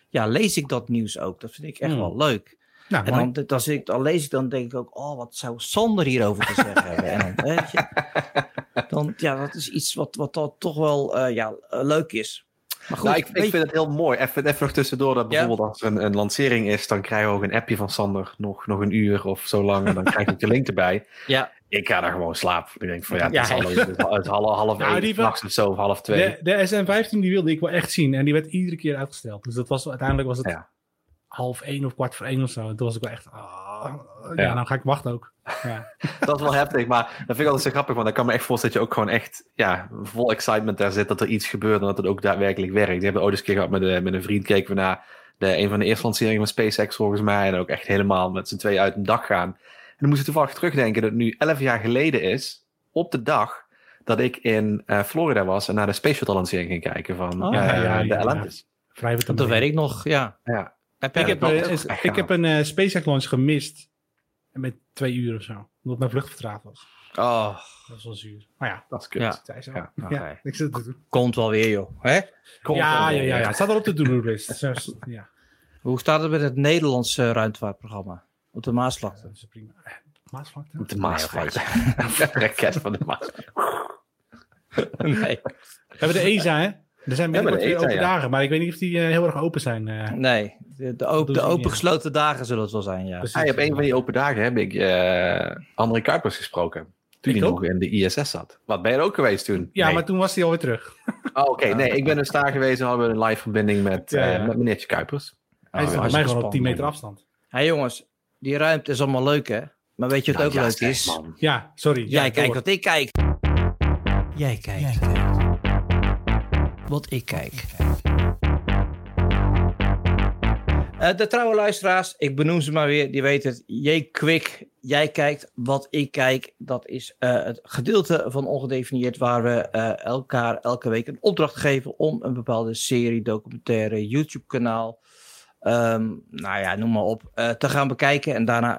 ja, lees ik dat nieuws ook. Dat vind ik echt
Hmm.
wel leuk.
Nou,
En dan, dan, ik, dan lees ik dan denk ik ook, oh, wat zou Sander hierover te zeggen hebben? En dan, weet je, dan, ja, dat is iets wat, wat dan toch wel uh, ja, uh, leuk is. Maar goed,
nou, ik, ik vind het heel mooi. Even, even nog tussendoor dat bijvoorbeeld
Ja?
als er een, een lancering is, dan krijgen we ook een appje van Sander nog, nog een uur of zo lang. En dan krijg ik de link erbij.
Ja,
Ik ga daar gewoon slapen. Ik denk van ja, het
Ja.
is half, het is half, half
Nou,
één, nachts of zo, of half twee.
De, de SM15 die wilde ik wel echt zien. En die werd iedere keer uitgesteld. Dus dat was, uiteindelijk was het
Ja.
Half één of kwart voor één of zo. En toen was ik wel echt, ah, ja,
Ja.
nou ga ik wachten ook. Ja.
Dat is wel heftig, maar dat vind ik altijd zo grappig. Want ik kan me echt voorstellen dat je ook gewoon echt ja, vol excitement daar zit dat er iets gebeurt en dat het ook daadwerkelijk werkt. Die hebben ooit eens een keer gehad met, de, met een vriend, keken we naar de, een van de eerste lanceringen van SpaceX volgens mij. En ook echt helemaal met z'n twee uit een dag gaan. En dan moest ik toevallig terugdenken dat het nu elf jaar geleden is, op de dag dat ik in eh, Florida was en naar de Space Shuttle lancering ging kijken van
Oh,
eh,
ja, ja,
de. Atlantis.
Vrij
Dat weet ik nog, ja.
Ja.
Heb
Ik heb, eh, is- ik heb een eh, SpaceX launch gemist. Met twee uur of zo. Omdat mijn vlucht vertraagd was.
Oh,
Dat was wel zuur. Maar ja,
Dat is kut.
Ja.
zo.
Ja,
Ja,
oké.
ik zit het te doen.
komt wel weer, joh. Hè?
Komt
Ja,
wel
ja,
weer.
ja, ja. Het staat al op de to-do-list. Is- ja,
Hoe staat het met het Nederlandse ruimtevaartprogramma? Op de Maasvlakte.
dat is prima. Eh, Maasvlakte?
Op de Maasvlakte.
Nee,
Raket van de Maas.
Nee.
We hebben de ESA, hè? Er zijn
Ja,
binnenkort weer
ESA,
open
ja.
dagen. Maar ik weet niet of die eh, heel erg open zijn. eh.
Nee, de, de, de open
ja.
gesloten dagen zullen het wel zijn, ja.
Precies.
Ah, op een van die open dagen heb ik eh André Kuipers gesproken. Toen
Ik
hij
ook.
nog in de ISS zat. Wat, ben je er ook geweest toen?
Ja,
Nee.
maar toen was hij alweer terug.
Oh, oké. Nee, ik ben dus daar geweest en hadden we een live verbinding met,
Ja,
eh,
ja.
met meneertje Kuipers.
Hij is
Oh,
bij mij gewoon op 10 meter afstand.
Hé jongens, die ruimte is allemaal leuk, hè? Maar weet je wat
Nou,
ook
ja,
leuk is?
man.
Ja, sorry.
Jij
Ja,
kijkt wat ik kijk. Jij kijkt. Wat ik kijk. Eh, de trouwe luisteraars, ik benoem ze maar weer, die weten het. Jij kwik, jij kijkt wat ik kijk. Dat is eh, het gedeelte van ongedefinieerd waar we eh, elkaar elke week een opdracht geven om een bepaalde serie, documentaire, YouTube-kanaal, ehm, nou ja, noem maar op, te gaan bekijken en daarna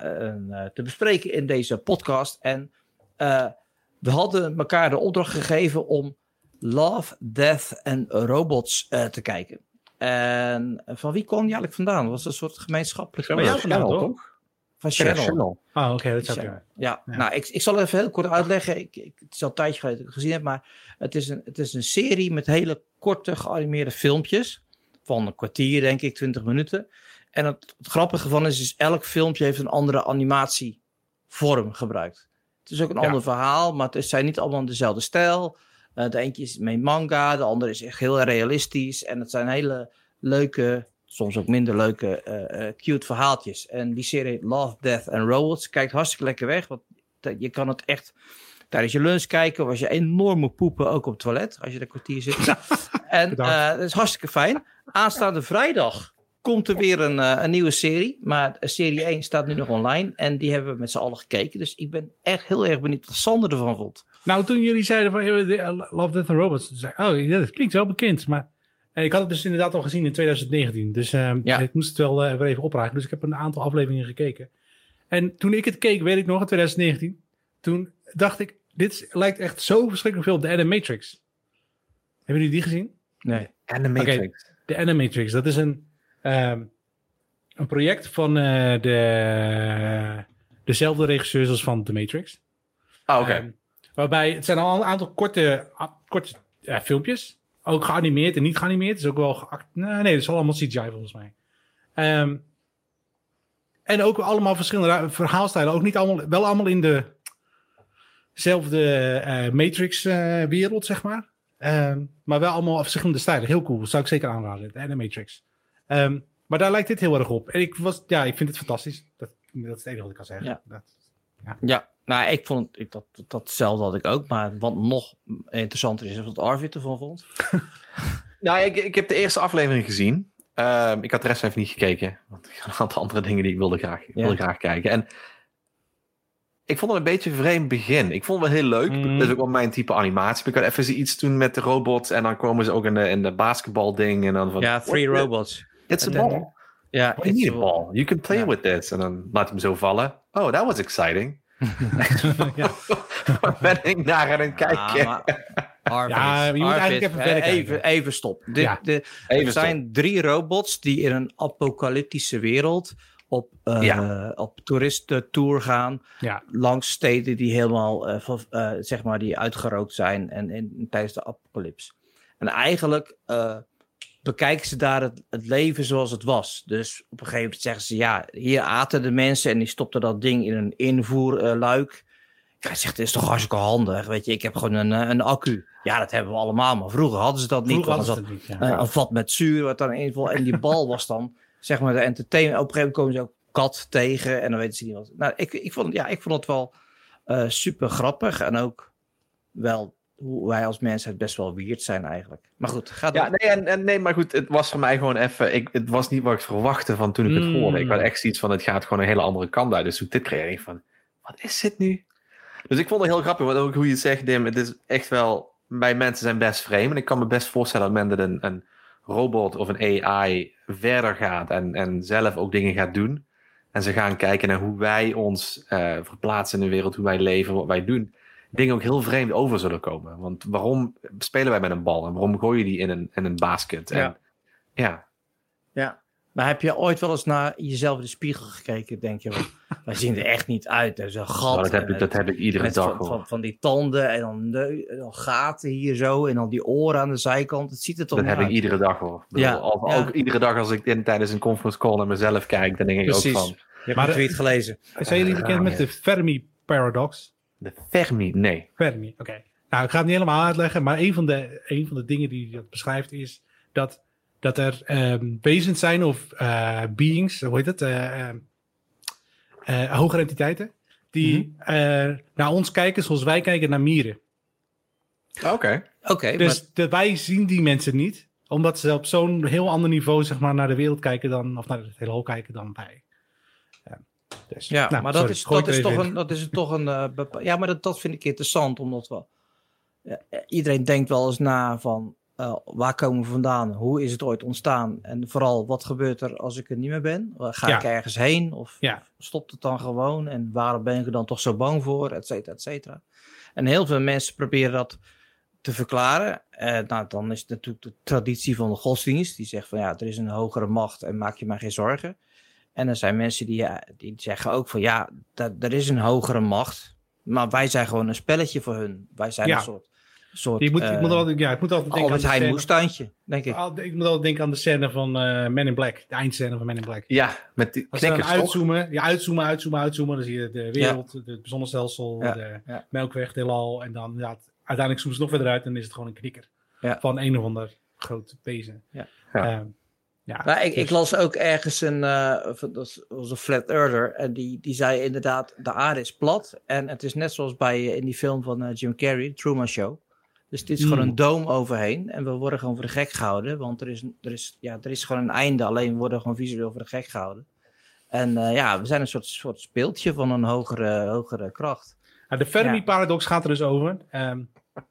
te bespreken in deze podcast. En we hadden elkaar de opdracht gegeven om Love, Death en Robots eh, te kijken. En van wie kwam die eigenlijk vandaan? Dat was een soort gemeenschappelijk
Bij jou vandaan, toch?
van
Channel.
Ah, oké, dat
Ja,
kunnen.
ja. Nou, ik, ik zal even heel kort uitleggen. Ik, ik, het is al een tijdje geleden dat ik het gezien heb, maar het is, een, het is een serie met hele korte geanimeerde filmpjes. Van een kwartier, denk ik, 20 minuten. En het, het grappige van is, is, elk filmpje heeft een andere animatievorm gebruikt. Het is ook een
Ja.
ander verhaal, maar het is- zijn niet allemaal in dezelfde stijl. Eh, de eentje is met manga, de andere is echt heel realistisch. En het zijn hele leuke, soms ook minder leuke, eh, eh, cute verhaaltjes. En die serie Love, Death and Robots kijkt hartstikke lekker weg. Want je kan het echt tijdens je lunch kijken. Was je enorm moet poepen, ook op het toilet, als je er een kwartier zit. en dat is hartstikke fijn. Aanstaande vrijdag komt er weer een, een nieuwe serie. Maar serie 1 staat nu nog online. En die hebben we met z'n allen gekeken. Dus ik ben echt heel erg benieuwd wat Sander ervan vond.
Nou, toen jullie zeiden van eh, Love, Death and Robots. toen zei ik, oh, dat klinkt wel bekend. Maar eh, ik had het dus inderdaad al gezien in 2019. Dus eh,
Ja.
ik moest het wel weer even opraken. Dus ik heb een aantal afleveringen gekeken. En toen ik het keek, weet ik nog, in 2019. Toen dacht ik, dit is- lijkt echt zo verschrikkelijk veel op de Animatrix. Hebben jullie die gezien?
Nee.
En de Matrix.
De Animatrix, dat is een, ehm, een project van eh, de, dezelfde regisseurs als van The Matrix.
Ah, oké.
Ehm, waarbij het zijn al een aantal korte, korte ja, filmpjes. Ook geanimeerd en niet geanimeerd. Het is ook wel geact. Nee, nee, het is allemaal CGI volgens mij. Ehm, en ook allemaal verschillende verhaalstijlen. Ook niet allemaal, wel allemaal in dezelfde eh, Matrix-wereld, zeg maar. Ehm, maar wel allemaal verschillende stijlen. Heel cool. Zou ik zeker aanraden. De Animatrix. Ehm, maar daar lijkt dit heel erg op. En ik, was, ja, ik vind het fantastisch. Dat, dat is het enige wat ik kan zeggen.
Ja.
Dat,
Ja, nou, ik vond ik, dat, datzelfde had ik ook. Maar wat nog interessanter is, is wat Arvid ervan vond.
Nou, ik, ik heb de eerste aflevering gezien. Ehm, ik had de rest even niet gekeken. Want ik had een aantal andere dingen die ik wilde graag, wilde graag kijken. En ik vond het een beetje een vreemd begin. Ik vond het wel heel leuk.
Mhm.
Dat is ook wel mijn type animatie. Ik had even iets doen met de robots. En dan komen ze ook in de, in de basketbalding. En dan van...
Ja, Three
What?
Robots.
It's a ball.
Ja,
you need a
it's-
ball? You can play with this. En dan laat hem zo vallen. Oh, that was exciting.
Ja.
Waar ben ik naar aan het kijken?
Ja, maar Arvid,
Ja, je moet
Arvid,
eigenlijk even verder kijken.
even, even stop. De,
Ja.
de,
Even
er zijn drie robots die in een apocalyptische wereld op, eh
Ja.
op toeristentour gaan.
ja.
Langs steden die helemaal, eh, eh, zeg maar, die uitgerookt zijn en, en tijdens de apocalyps. En eigenlijk eh, bekijken ze daar het, het leven zoals het was. Dus op een gegeven moment zeggen ze, ja, hier aten de mensen en die stopten dat ding in een invoerluik. Hij zegt, dit is toch hartstikke handig, weet je, ik heb gewoon een, eh, een accu. Ja, dat hebben we allemaal, maar vroeger hadden ze dat niet.
Vroeger
want
hadden ze. Ja.
eh, een vat met zuur wat dan invol en die bal was dan zeg maar de entertainment. Op een gegeven moment komen ze ook kat tegen en dan weten ze niet wat. Nou, ik, ik, vond, ja, ik vond het wel eh, super grappig en ook wel hoe wij als mensen best wel weird zijn eigenlijk. Maar goed, ga door.
Ja, nee, en, en, nee, maar goed, het was voor mij gewoon even... Ik, het was niet wat ik verwachtte van toen ik het
Mm.
hoorde. Ik had echt zoiets van, het gaat gewoon een hele andere kant uit. Dus toen dit kreeg, ik van, wat is dit nu? Dus ik vond het heel grappig, want ook hoe je het zegt, Dim. Het is echt wel... Bij mensen zijn best vreemd. En ik kan me best voorstellen dat men een, een robot of een AI verder gaat en, en zelf ook dingen gaat doen. En ze gaan kijken naar hoe wij ons eh, verplaatsen in de wereld, hoe wij leven, wat wij doen. Dingen ook heel vreemd over zullen komen. Want waarom spelen wij met een bal en waarom gooi je die in een, in een basket? En,
Ja.
ja.
Ja. Maar heb je ooit wel eens naar jezelf in de spiegel gekeken? Denk je, van, wij zien er echt niet uit. Er is een gat.
Nou, dat, heb ik, dat heb ik iedere
met
dag
van, van, van die tanden en dan, dan gaten hier zo. En dan die oren aan de zijkant. Het ziet er toch
Dat heb ik iedere dag hoor. Bedoel,
Ja,
al-
ja.
Ook iedere dag als ik in, tijdens een conference call naar mezelf kijk, dan denk ik
Precies.
ook van...
Je hebt
Maar
een tweet gelezen.
Zijn jullie bekend met de Fermi Paradox?
De Fermi, nee.
Fermi, oké. Nou, ik ga het niet helemaal uitleggen, maar een van de, een van de dingen die dat beschrijft is dat, dat er ehm, wezens zijn of eh, beings, hoe heet het, eh, eh, eh, hogere entiteiten, die eh, naar ons kijken zoals wij kijken naar mieren.
Oké.
Oké,
Dus de, wij zien die mensen niet, omdat ze op zo'n heel ander niveau zeg maar, naar de wereld kijken dan, of naar het heelal kijken dan wij. Ja, dus,
Ja,
nou,
maar
sorry,
dat is, dat is toch een, dat is toch een eh, ja, maar dat, dat vind ik interessant, omdat we, ja, eh, iedereen denkt wel eens na van, eh, waar komen we vandaan? Hoe is het ooit ontstaan? En vooral, wat gebeurt er als ik er niet meer ben? Ga
Ja.
ik ergens heen? Of
Ja.
stopt het dan gewoon? En waarom ben ik er dan toch zo bang voor? Et cetera, et cetera. En heel veel mensen proberen dat te verklaren. Eh, nou, dan is het natuurlijk de traditie van de godsdienst. Die zegt van ja, er is een hogere macht en maak je maar geen zorgen. En er zijn mensen die, ja, die zeggen ook van ja, dat, er is een hogere macht. Maar wij zijn gewoon een spelletje voor hun. Wij zijn
Ja.
een soort, soort
Je moet,
eh,
ik moet altijd, ja, ik moet altijd denken aan
Albert
de scène-
moestuintje, denk ik.
Al- Ik moet altijd denken aan de scène van eh Men in Black. De eindscène van Men in Black.
Ja, met die
Als dan
knikkers toch?
uitzoomen, ja, uitzoomen, uitzoomen, uitzoomen. Dan zie je de wereld, het zonnestelsel,
Ja,
de
ja.
melkweg, heelal. En dan ja, uiteindelijk zoomen ze nog verder uit en dan is het gewoon een knikker.
Ja.
Van een of ander groot wezen.
Ja.
Ja.
Ja.
Maar ik, ik las ook ergens een, eh, dat was een flat earther. En die, die zei inderdaad, de aarde is plat. En het is net zoals bij eh, in die film van eh, Jim Carrey, Truman Show. Dus het is gewoon
Hmm.
een doom overheen. En we worden gewoon voor de gek gehouden. Want er is, er is, ja, er is gewoon een einde. Alleen we worden gewoon visueel voor de gek gehouden. En ja, we zijn een soort, soort speeltje van een hogere, hogere kracht.
Nou, de Fermi
Ja.
paradox gaat er dus over. Ehm,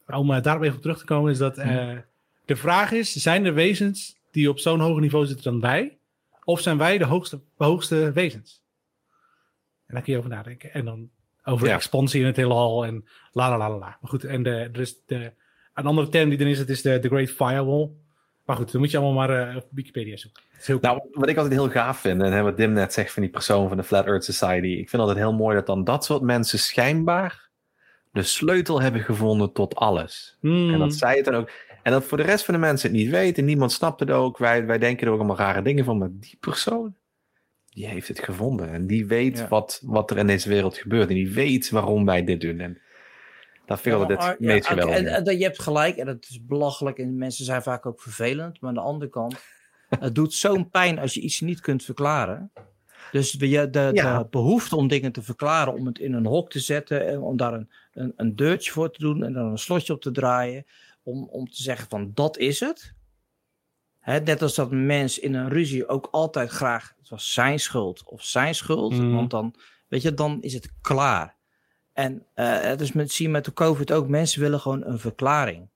om daarop even op terug te komen, is dat eh, de vraag is: zijn er wezens die op zo'n hoger niveau zitten dan wij? Of zijn wij de hoogste, hoogste wezens? En daar kun je over nadenken. En dan over
Ja.
expansie in het heelal en la la la la. Maar goed, en de, er is de, een andere term die erin zit, is de, de Great Firewall. Maar goed, dan moet je allemaal maar eh, op Wikipedia zoeken. Heel
Nou, wat ik altijd heel gaaf vind, en hè, wat Dim net zegt van die persoon van de Flat Earth Society, ik vind altijd heel mooi dat dan dat soort mensen schijnbaar de sleutel hebben gevonden tot alles.
Hmm.
En dat zij het dan ook. En dat voor de rest van de mensen het niet weten, niemand snapt het ook. Wij, wij denken er ook allemaal rare dingen van, maar die persoon, die heeft het gevonden. En die weet
Ja.
wat, wat er in deze wereld gebeurt. En die weet waarom wij dit doen. En dat vind ik
maar-
het meest
oké,
geweldig.
en, en je hebt gelijk, en dat is belachelijk. En mensen zijn vaak ook vervelend. Maar aan de andere kant, het doet zo'n pijn als je iets niet kunt verklaren. Dus de, de, de
Ja.
behoefte om dingen te verklaren, om het in een hok te zetten, en om daar een, een, een deurtje voor te doen en dan een slotje op te draaien, om, om te zeggen van dat is het. Hè, net als dat mens in een ruzie ook altijd graag, het was zijn schuld of zijn schuld,
Mhm.
want dan, weet je, dan is het klaar. En het is met, zie je met de COVID ook, mensen willen gewoon een verklaring.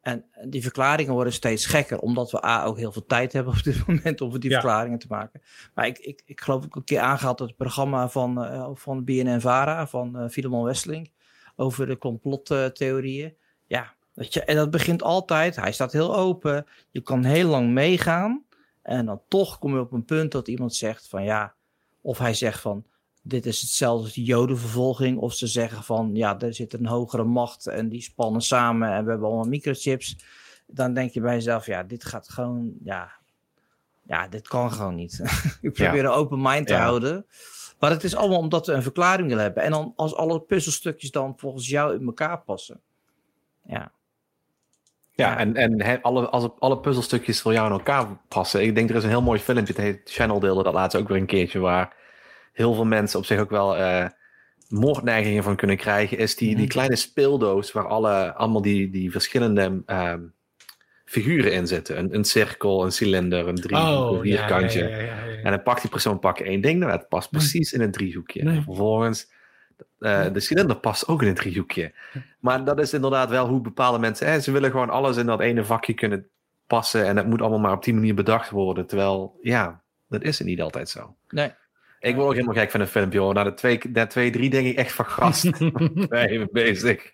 En die verklaringen worden steeds gekker, omdat we A, ook heel veel tijd hebben op dit moment om die
Ja.
verklaringen te maken. Maar ik, ik, ik geloof ook een keer aangehaald dat het programma van, eh van BNN-Vara, van eh Filemon Wesseling, over de complottheorieën. Ja, weet je, en dat begint altijd, hij staat heel open, je kan heel lang meegaan. En dan toch kom je op een punt dat iemand zegt van ja, of hij zegt van dit is hetzelfde als die jodenvervolging. Of ze zeggen van ja, er zit een hogere macht en die spannen samen en we hebben allemaal microchips. Dan denk je bij jezelf, ja, dit gaat gewoon, ja, ja dit kan gewoon niet. Ik probeer een open mind te
Ja.
houden. Maar het is allemaal omdat we een verklaring willen hebben. En dan als alle puzzelstukjes dan volgens jou in elkaar passen. Ja,
Ja, en, en he- alle, als alle puzzelstukjes voor jou in elkaar passen. Ik denk er is een heel mooi filmpje, het heet Channel deelde dat laatst ook weer een keertje, waar heel veel mensen op zich ook wel eh, moordneigingen van kunnen krijgen, is die, die kleine speeldoos waar alle, allemaal die, die verschillende ehm, figuren in zitten. Een, een cirkel, een cilinder, een driehoek, een vierkantje.
Oh, ja, ja, ja, ja, ja.
En dan pakt die persoon pak één ding, nou, het past precies in een driehoekje.
Nee.
En vervolgens, eh, de cilinder past ook in een driehoekje. Maar dat is inderdaad wel hoe bepaalde mensen... Hè, ze willen gewoon alles in dat ene vakje kunnen passen. En dat moet allemaal maar op die manier bedacht worden. Terwijl, ja, dat is het niet altijd zo.
Nee.
Ik word ook helemaal gek van een filmpje, hoor. Na de twee, na twee drie denk ik echt van gast. ben even bezig.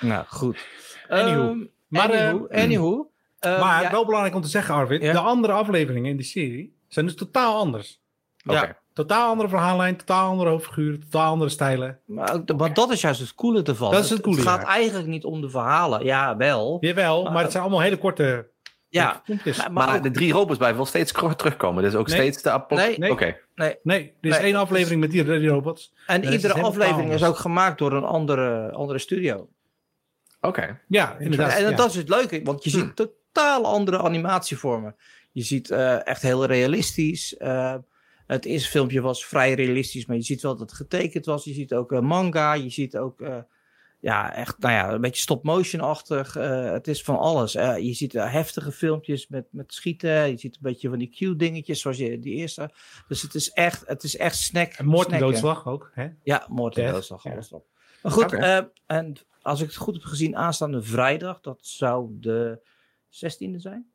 Nou, goed.
Anywho.
Ehm,
Maar, eh,
anywho, anywho, ehm,
maar
ja,
wel belangrijk om te zeggen, Arvid.
Ja.
De andere afleveringen in die serie zijn dus totaal anders.
Ja.
Totaal andere verhaallijn, totaal andere hoofdfiguren, totaal andere stijlen.
maar, maar dat is juist het coole ervan.
Dat is het coole,
Het gaat
ja.
eigenlijk niet om de verhalen. Ja, wel.
Jawel,
Maar-
maar het zijn allemaal hele korte
Ja.
filmpjes.
Maar, maar
Maar
ook-
de drie robots blijven wel steeds kort terugkomen. Dus ook
Nee.
steeds de apo-
Nee.
Nee.
Oké.
nee.
Nee, er is
Nee,
één aflevering met die, die robots.
En iedere aflevering is ook gemaakt door een andere, andere studio.
Oké.
Ja, inderdaad.
en
ja.
dat is het leuke, want je ziet totaal andere animatievormen. Je ziet eh, echt heel realistisch. eh, het eerste filmpje was vrij realistisch, maar je ziet wel dat het getekend was. Je ziet ook eh, manga, je ziet ook eh, ja, echt, nou ja, een beetje stop-motion-achtig. Eh, het is van alles. Je ziet heftige filmpjes met, met schieten. Je ziet een beetje van die Q-dingetjes, zoals je die eerste. Dus het is echt, het is echt snack.
En moord en doodslag ook, hè?
Ja, moord en doodslag, alles op. Maar goed, en als ik het goed heb gezien, aanstaande vrijdag, dat zou de 16e zijn?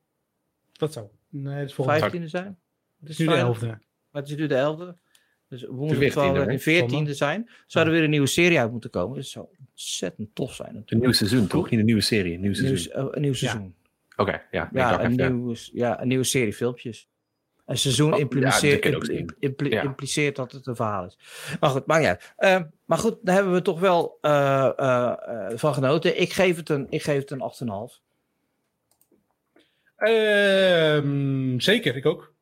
Dat zou. Nee, het is volgende
15e zijn.
Het is nu de 11e.
Maar het is nu de 11e. Dus woensdag
14e,
12
hè?
en de 14e
Zondag.
zijn. Zou er weer een nieuwe serie uit moeten komen. Dat zou ontzettend tof zijn
Een nieuw seizoen, toch? Niet een nieuwe serie, een nieuw seizoen.
eh, een nieuw seizoen.
Oké, ja. ik
Ja, een,
even, ja.
nieuwe, ja, een nieuwe serie filmpjes. Een seizoen
Oh,
impliceert,
ja, dat Ja.
impliceert dat het een verhaal is. Maar goed, maakt niet uit. Eh, maar goed, daar hebben we toch wel eh, eh, eh, van genoten. Ik geef het een, ik geef het een 8,5.
Ehm, zeker, ik ook.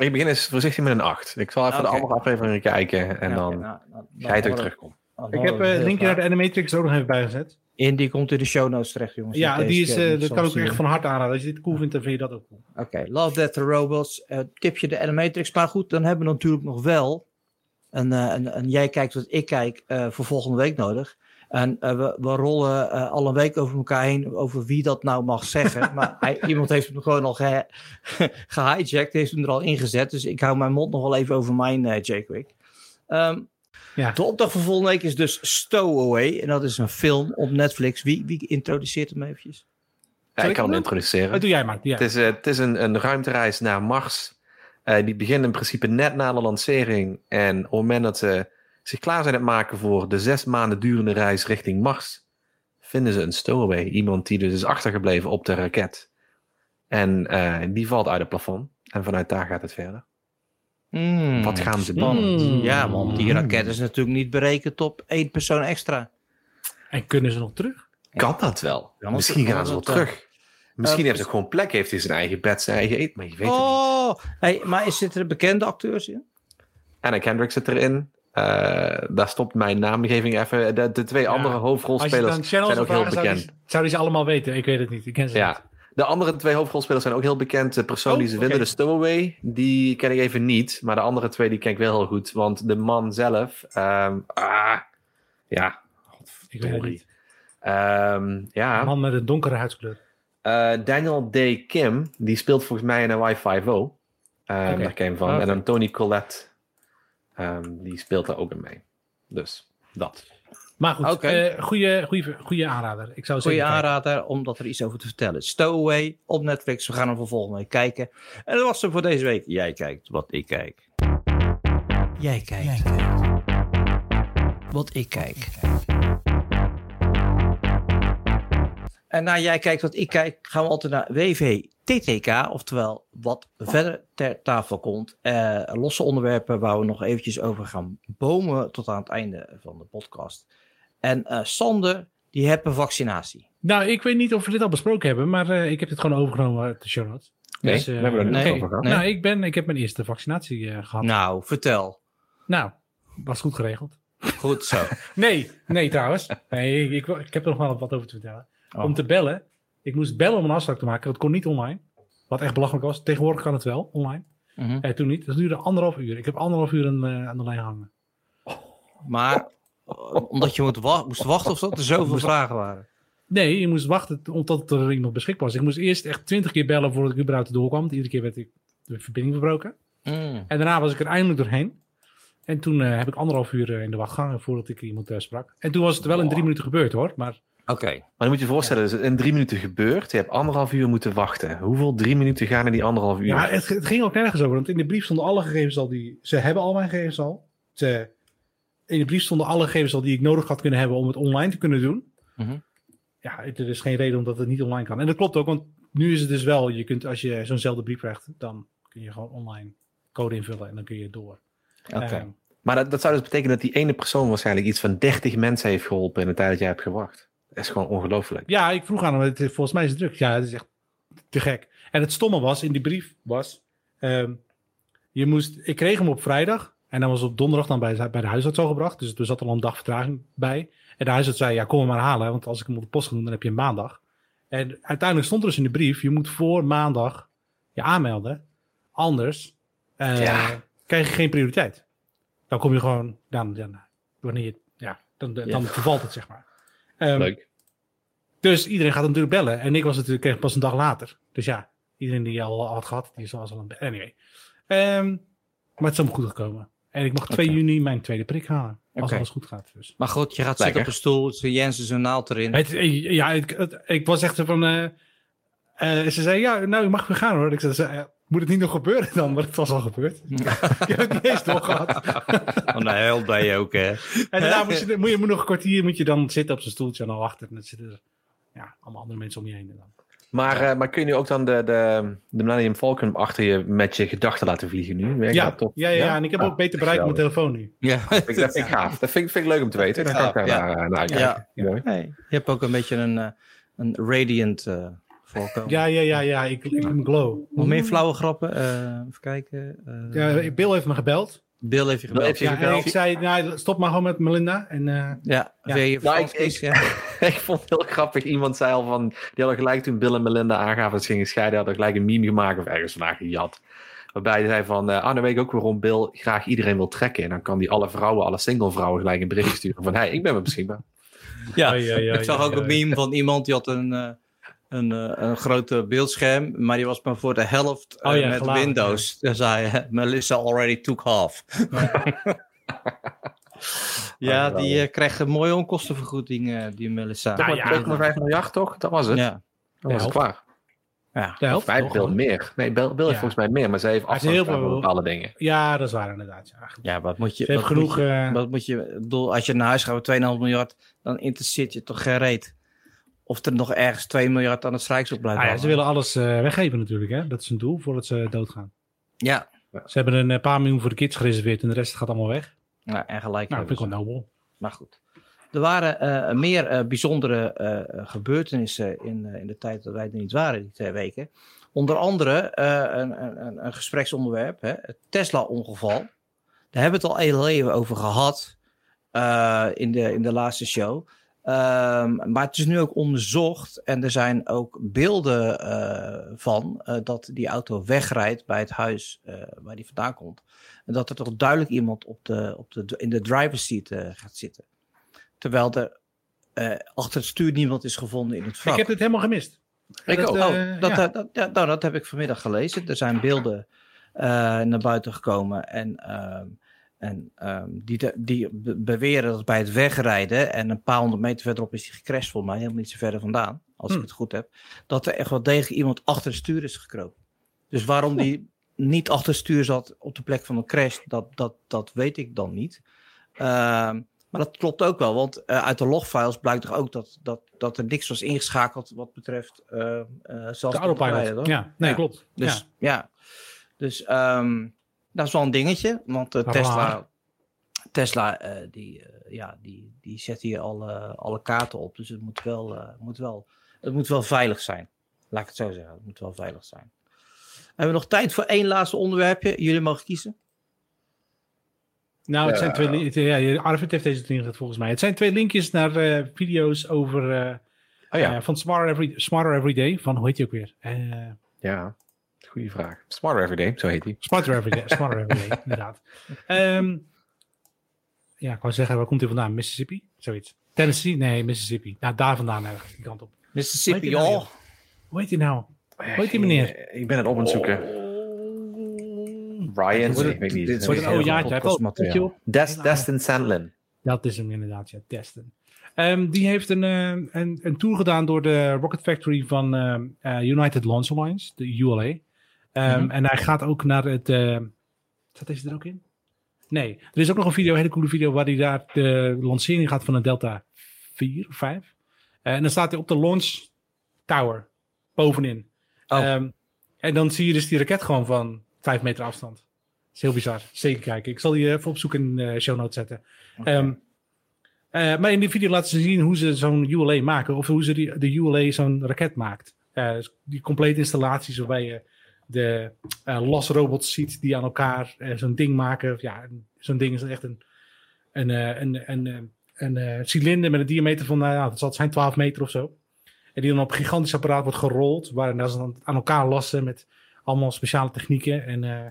Ik begin eens voorzichtig met een 8. Ik zal even de andere afleveringen kijken en
Ja,
dan
nou, nou,
ga je het ook
dan-
terugkomen.
dan
Ik heb eh, het linkje naar de Animatrix ook nog even bijgezet.
In die komt in de show notes terecht, jongens.
Ja, die is, eh,
niet
dat kan ik echt van harte aanraden. Als je dit cool vindt, dan vind je dat ook cool.
Oké, Love, Death the Robots. eh tipje de Animatrix. Maar goed, dan hebben we natuurlijk nog wel... En, eh, en, en jij kijkt wat ik kijk eh, voor volgende week nodig. En eh, we, we rollen eh, al een week over elkaar heen over wie dat nou mag zeggen. maar hij, iemand heeft hem gewoon al ge, gehijacked, heeft hem er al ingezet. Dus ik hou mijn mond nog wel even over mijn eh J-Quick. Ehm,
Ja.
De opdracht voor volgende week is dus Stowaway. En dat is een film op Netflix. Wie, wie introduceert hem eventjes?
Ja,
ik
kan hem introduceren.
Wat doe jij maar? Ja.
Het is, het is een, een ruimtereis naar Mars. Eh, die begint in principe net na de lancering. En op het moment dat ze zich klaar zijn aan het maken voor de zes maanden durende reis richting Mars, vinden ze een stowaway. Iemand die dus is achtergebleven op de raket. En eh, die valt uit het plafond. En vanuit daar gaat het verder.
Hmm,
Wat gaan ze doen?
spannend.
Hmm.
Ja, want die raket is natuurlijk niet berekend op één persoon extra.
En kunnen ze nog terug?
Kan dat wel?
Ja,
Misschien gaan ze wel terug. Misschien
eh,
heeft hij gewoon plek, heeft hij zijn eigen bed, zijn eigen eten, maar je weet het niet.
Oh, hey, maar is zitten er bekende acteurs in?
Anna Kendrick zit erin. Eh, daar stopt mijn naamgeving even. De, de twee
Ja.
andere hoofdrolspelers zijn ook heel
zou
bekend.
die, zou die ze allemaal weten? Ik weet het niet. Ik ken ze niet.
Ja. De andere twee hoofdrolspelers zijn ook heel bekend. De persoon
Oh,
die ze vinden, de Stowaway, die ken ik even niet. Maar de andere twee, die ken ik wel heel goed. Want de man zelf, ehm, ah, ja,
Ik weet het niet.
Ehm, ja.
Een man met een donkere huidskleur.
Eh, Daniel D. Kim, die speelt volgens mij in een Y5O. Um,
Oké.
Daar ken je hem van.
Oké.
En dan Tony Collette, ehm, die speelt daar ook in mee. Dus, dat.
Maar goed,
Oké.
eh, goede, goede, goede aanrader. Ik zou kijken.
aanrader, omdat er iets over te vertellen is. Stowaway op Netflix. We gaan hem voor volgende week kijken. En dat was het voor deze week. Jij kijkt wat ik kijk. Jij kijkt. Wat ik kijk. En na jij kijkt wat ik kijk, gaan we altijd naar WVTTK, oftewel wat verder ter tafel komt. Eh, losse onderwerpen waar we nog eventjes over gaan bomen tot aan het einde van de podcast. En eh, Sander, die heeft een vaccinatie.
Nou, ik weet niet of we dit al besproken hebben, maar eh, ik heb dit gewoon overgenomen uit de show notes.
Nee,
Dus,
we hebben er niet
nee.
over gehad.
Nee.
Nou, ik, ben, ik heb mijn eerste vaccinatie eh, gehad.
Nou, vertel.
Nou, was goed geregeld.
Goed zo.
Nee, nee trouwens. Nee, ik, ik, ik heb er nog wel wat over te vertellen.
Oh.
om te bellen. Ik moest bellen om een afspraak te maken. Dat kon niet online. Wat echt belachelijk was. Tegenwoordig kan het wel, online. Eh, toen niet. Dat duurde anderhalf uur. Ik heb anderhalf uur aan, eh, aan de lijn hangen.
Maar eh, omdat je moest wachten of dat er zoveel vragen waren.
Nee, je moest wachten totdat er iemand beschikbaar was. Ik moest eerst echt twintig keer bellen voordat ik überhaupt doorkwam. Want iedere keer werd ik de verbinding verbroken.
Mm.
En daarna was ik er eindelijk doorheen. En toen heb ik anderhalf uur in de wacht gehangen voordat ik iemand eh, sprak. En toen was het wel in drie minuten gebeurd hoor. Maar
Oké.
Maar dan moet je je voorstellen, het is in drie minuten gebeurd. Je hebt anderhalf uur moeten wachten. Hoeveel drie minuten gaan in die anderhalf uur?
ja, het, het ging ook nergens over. Want in de brief stonden alle gegevens al die... Ze hebben al mijn gegevens al. Ze, in de brief stonden alle gegevens al die ik nodig had kunnen hebben om het online te kunnen doen.
Mhm.
Ja, er is geen reden omdat het niet online kan. En dat klopt ook, want nu is het dus wel... Je kunt, als je zo'nzelfde brief krijgt, dan kun je gewoon online code invullen en dan kun je door.
Oké.
Ehm,
Maar dat, dat zou dus betekenen dat die ene persoon waarschijnlijk iets van 30 mensen heeft geholpen in de tijd dat jij hebt gewacht. Dat is gewoon ongelooflijk.
Ja, ik vroeg aan hem, het, volgens mij is het druk. Ja, het is echt te gek. En het stomme was, in die brief was, ehm, je moest, ik kreeg hem op vrijdag en dan was op donderdag dan bij, bij de huisarts al gebracht. Dus er zat al een dag vertraging bij. En de huisarts zei, ja, kom hem maar halen, want als ik hem op de post ga doen, dan heb je een maandag. En uiteindelijk stond er dus in de brief, je moet voor maandag je aanmelden. Anders
Ja.
krijg je geen prioriteit. Dan kom je gewoon, dan, dan wanneer je, ja, dan, dan, dan vervalt het, zeg maar. Ehm,
Leuk.
dus iedereen gaat natuurlijk bellen. En ik was natuurlijk kreeg pas een dag later. Dus ja, iedereen die al had gehad, die was al een Anyway. Ehm, maar het is allemaal goed gekomen. En ik mag 2
Oké.
juni mijn tweede prik halen. Als alles goed gaat. Dus.
Maar goed, je gaat
Lekker.
zitten op een stoel, ze Jensen zijn naald erin.
Het, eh, ja, ik, het- ik was echt zo van... eh, eh, ze zei, ja, nou, je mag weer gaan hoor. Ik zei, moet het niet nog gebeuren dan? Maar het was al gebeurd. ik heb het niet eens doorgehad.
Oh, nou, heel ben je ook, hè.
En daarna moet je, moet je moet nog een kwartier moet je dan zitten op zijn stoeltje en dan wachten. En dan zitten er ja, allemaal andere mensen om je heen. En dan.
Maar, eh, maar kun je nu ook dan de, de, de Millennium Falcon achter je met je gedachten laten vliegen nu? Werkt
Ja,
dat toch?
ja, ja, ja, en ik heb
Ah,
ook beter bereik op mijn telefoon nu.
Ja.
Dat vind ik, dat vind ik gaaf. Dat vind, ik- vind ik leuk om te weten. Dan kan ik daar
Ja.
naar, naar uitkijken.
Ja. Je hebt ook een beetje een, eh, een radiant eh voorkomen.
Ja, ja, ja, ja, ik, ik heb een glow.
Nog meer flauwe grappen? Eh, even kijken. eh,
Ja, Bill heeft me gebeld.
Bill heeft je gebeld.
heeft je
Ja,
gebeld.
ik zei, nou, stop maar gewoon met Melinda. En eh,
Ja,
Ja.
weer je
Nou, ik-
ja.
ik vond het heel grappig. Iemand zei al van... Die hadden gelijk toen Bill en Melinda aangaven dat ze gingen scheiden... hadden gelijk een meme gemaakt of ergens vandaag gejat. Waarbij hij zei van... eh ah, dan weet ik ook waarom Bill graag iedereen wil trekken. En dan kan die alle vrouwen, alle single vrouwen gelijk een bericht sturen van... hey, ik ben wel beschikbaar.
Ja,
Ja, ja, ja,
ik zag
ja,
ook
ja.
een meme van iemand die had een, eh, een, eh, een grote beeldscherm, maar die was maar voor de helft eh,
Oh ja,
met
geladen,
Windows. Dan zei hij, Melissa already took half. ja, die eh, krijgt een mooie onkostenvergoeding, eh, die Melissa.
Nou ja,
2,5 miljard toch? Dat was het.
ja.
Dat was het klaar.
ja.
de helft.
Bill meer. Nee, Bill, Bill heeft
Ja.
volgens mij meer. Maar zij heeft afstand
heel
van
veel-
bepaalde dingen.
Ja, dat is waar inderdaad. Ja.
Ja, wat moet je...
Ze heeft
wat
genoeg...
Moet je,
eh,
wat moet je ik bedoel, als je naar huis gaat met 2,5 miljard, dan interesseert je toch geen reet. Of er nog ergens 2 miljard aan het strijksel blijft
ah ja, ze willen alles eh, weggeven natuurlijk. Hè? Dat is hun doel voordat ze doodgaan.
Ja,
Ze hebben een eh, paar miljoen voor de kids gereserveerd en de rest gaat allemaal weg.
nou, en gelijk
Nou, dat vind ik wel nobel.
Maar goed. Er waren eh, meer bijzondere gebeurtenissen in, in de tijd dat wij er niet waren, die twee weken. Onder andere een, een, een- gespreksonderwerp, hè, het Tesla-ongeval. Daar hebben we het al heel even over gehad eh, in, de, in de laatste show. Ehm, maar het is nu ook onderzocht en er zijn ook beelden eh, van eh, dat die auto wegrijdt bij het huis eh, waar die vandaan komt. En dat er toch duidelijk iemand op de, op de, in de driver's seat gaat zitten. Terwijl er achter het stuur niemand is gevonden in het vak.
Ik heb dit helemaal gemist.
Ik
Dat,
ook.
Oh, dat,
ja.
dat, dat, ja, nou, dat heb ik vanmiddag gelezen. Er zijn beelden naar buiten gekomen. En, ehm, en ehm, die, die be- beweren dat bij het wegrijden. en een paar honderd meter verderop is hij gecrashed, volgens mij, helemaal niet zo verder vandaan. Als
Hm.
ik het goed heb. Dat er echt wel degelijk iemand achter het stuur is gekropen. Dus waarom die niet achter het stuur zat op de plek van een crash, dat, dat, dat weet ik dan niet. Ehm, maar dat klopt ook wel, want eh, uit de logfiles blijkt toch ook dat, dat, dat er niks was ingeschakeld wat betreft eh zelfs
De autopilot.
toch?
Ja, nee,
Ja.
klopt.
Dus
ja.
ja, dus ehm, dat is wel een dingetje, want eh. Tesla, Tesla eh, die, eh, ja, die, die zet hier alle, alle kaarten op, dus het moet wel, eh, moet wel, het moet wel veilig zijn. Laat ik het zo zeggen, het moet wel veilig zijn. Hebben we nog tijd voor één laatste onderwerpje? Jullie mogen kiezen.
Nou, het
Ja.
zijn twee Ja, Arvid heeft deze gezet volgens mij. Het zijn twee linkjes naar eh, video's over eh,
Oh ja,
van Smarter Every, Smarter Every Day. Van, hoe heet die ook weer? Eh,
ja. Goeie vraag. Smarter Everyday, zo heet hij.
Smarter Every Day, Smarter Every Day inderdaad. Ehm, ja, ik wou zeggen, waar komt hij vandaan? Mississippi? Zoiets. Tennessee? Nee, Mississippi. Nou, daar vandaan ergens, die kant op.
Mississippi,
nou,
joh.
Hoe heet hij nou? Hoe heet die meneer?
Eh, Ik ben het op aan het zoeken. Ryan, ik weet niet.
dit
Het wordt een oude
Destin Sandlin.
Dat is hem inderdaad, ja, Destin. Ehm, die heeft een, eh, een, een tour gedaan door de Rocket Factory van eh, United Launch Alliance, de ULA. Ehm,
Mhm.
En hij gaat ook naar het... eh zat deze er ook in? Nee. Er is ook nog een video, een hele coole video, waar hij daar de lancering gaat van een Delta 4 of 5. Eh, en dan staat hij op de launch tower, bovenin.
Oh.
Ehm, en dan zie je dus die raket gewoon van 5 meter afstand. Dat is heel bizar. Zeker kijken. Ik zal die even opzoeken in de show notes zetten. Ehm, eh, maar in die video laten ze zien hoe ze zo'n ULA maken. Of hoe ze die, de ULA zo'n raket maakt. Eh, dus die complete installaties waarbij je de eh los robots ziet die aan elkaar eh, zo'n ding maken. Ja, zo'n ding is echt een, een, eh, een, een, eh, een, eh, cilinder met een diameter van, nou ja, dat zal zijn 12 meter of zo. En die dan op een gigantisch apparaat wordt gerold. Waar ze dan aan elkaar lassen met allemaal speciale technieken. En eh,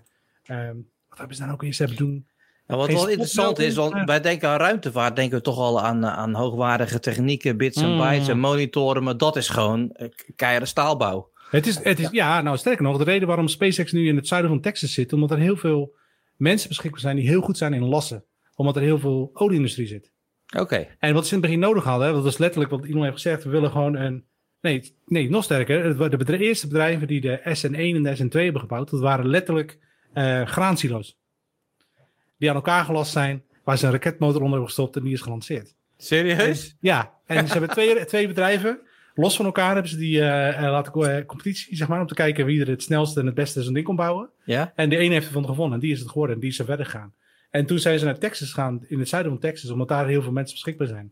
ehm, wat hebben ze dan ook eens hebben doen?
Ja, wat wel interessant is, want wij denken aan ruimtevaart, denken we toch al aan, eh, aan hoogwaardige technieken, bits en
Mm.
bytes en monitoren, maar dat is gewoon eh, keiharde staalbouw.
Het is, het is, ja. nou sterker nog, de reden waarom SpaceX nu in het zuiden van Texas zit, omdat er heel veel mensen beschikbaar zijn die heel goed zijn in lassen. Omdat er heel veel olieindustrie zit.
Oké,
En wat ze in het begin nodig hadden, dat was letterlijk wat iemand heeft gezegd, we willen gewoon een... Nee, nee nog sterker, het waren de eerste bedrijven die de SN1 en de SN2 hebben gebouwd, dat waren letterlijk eh graansilo's. Die aan elkaar gelast zijn, waar ze een raketmotor onder hebben gestopt en die is gelanceerd.
serieus?
Ja, en ze hebben twee, twee bedrijven. Los van elkaar hebben ze die eh, eh, laten eh, competitie, zeg maar, om te kijken wie er het snelste en het beste zo'n ding kon bouwen.
Ja?
En de ene heeft ervan gewonnen en die is het geworden en die is er verder gegaan. En toen zijn ze naar Texas gegaan, in het zuiden van Texas, omdat daar heel veel mensen beschikbaar zijn.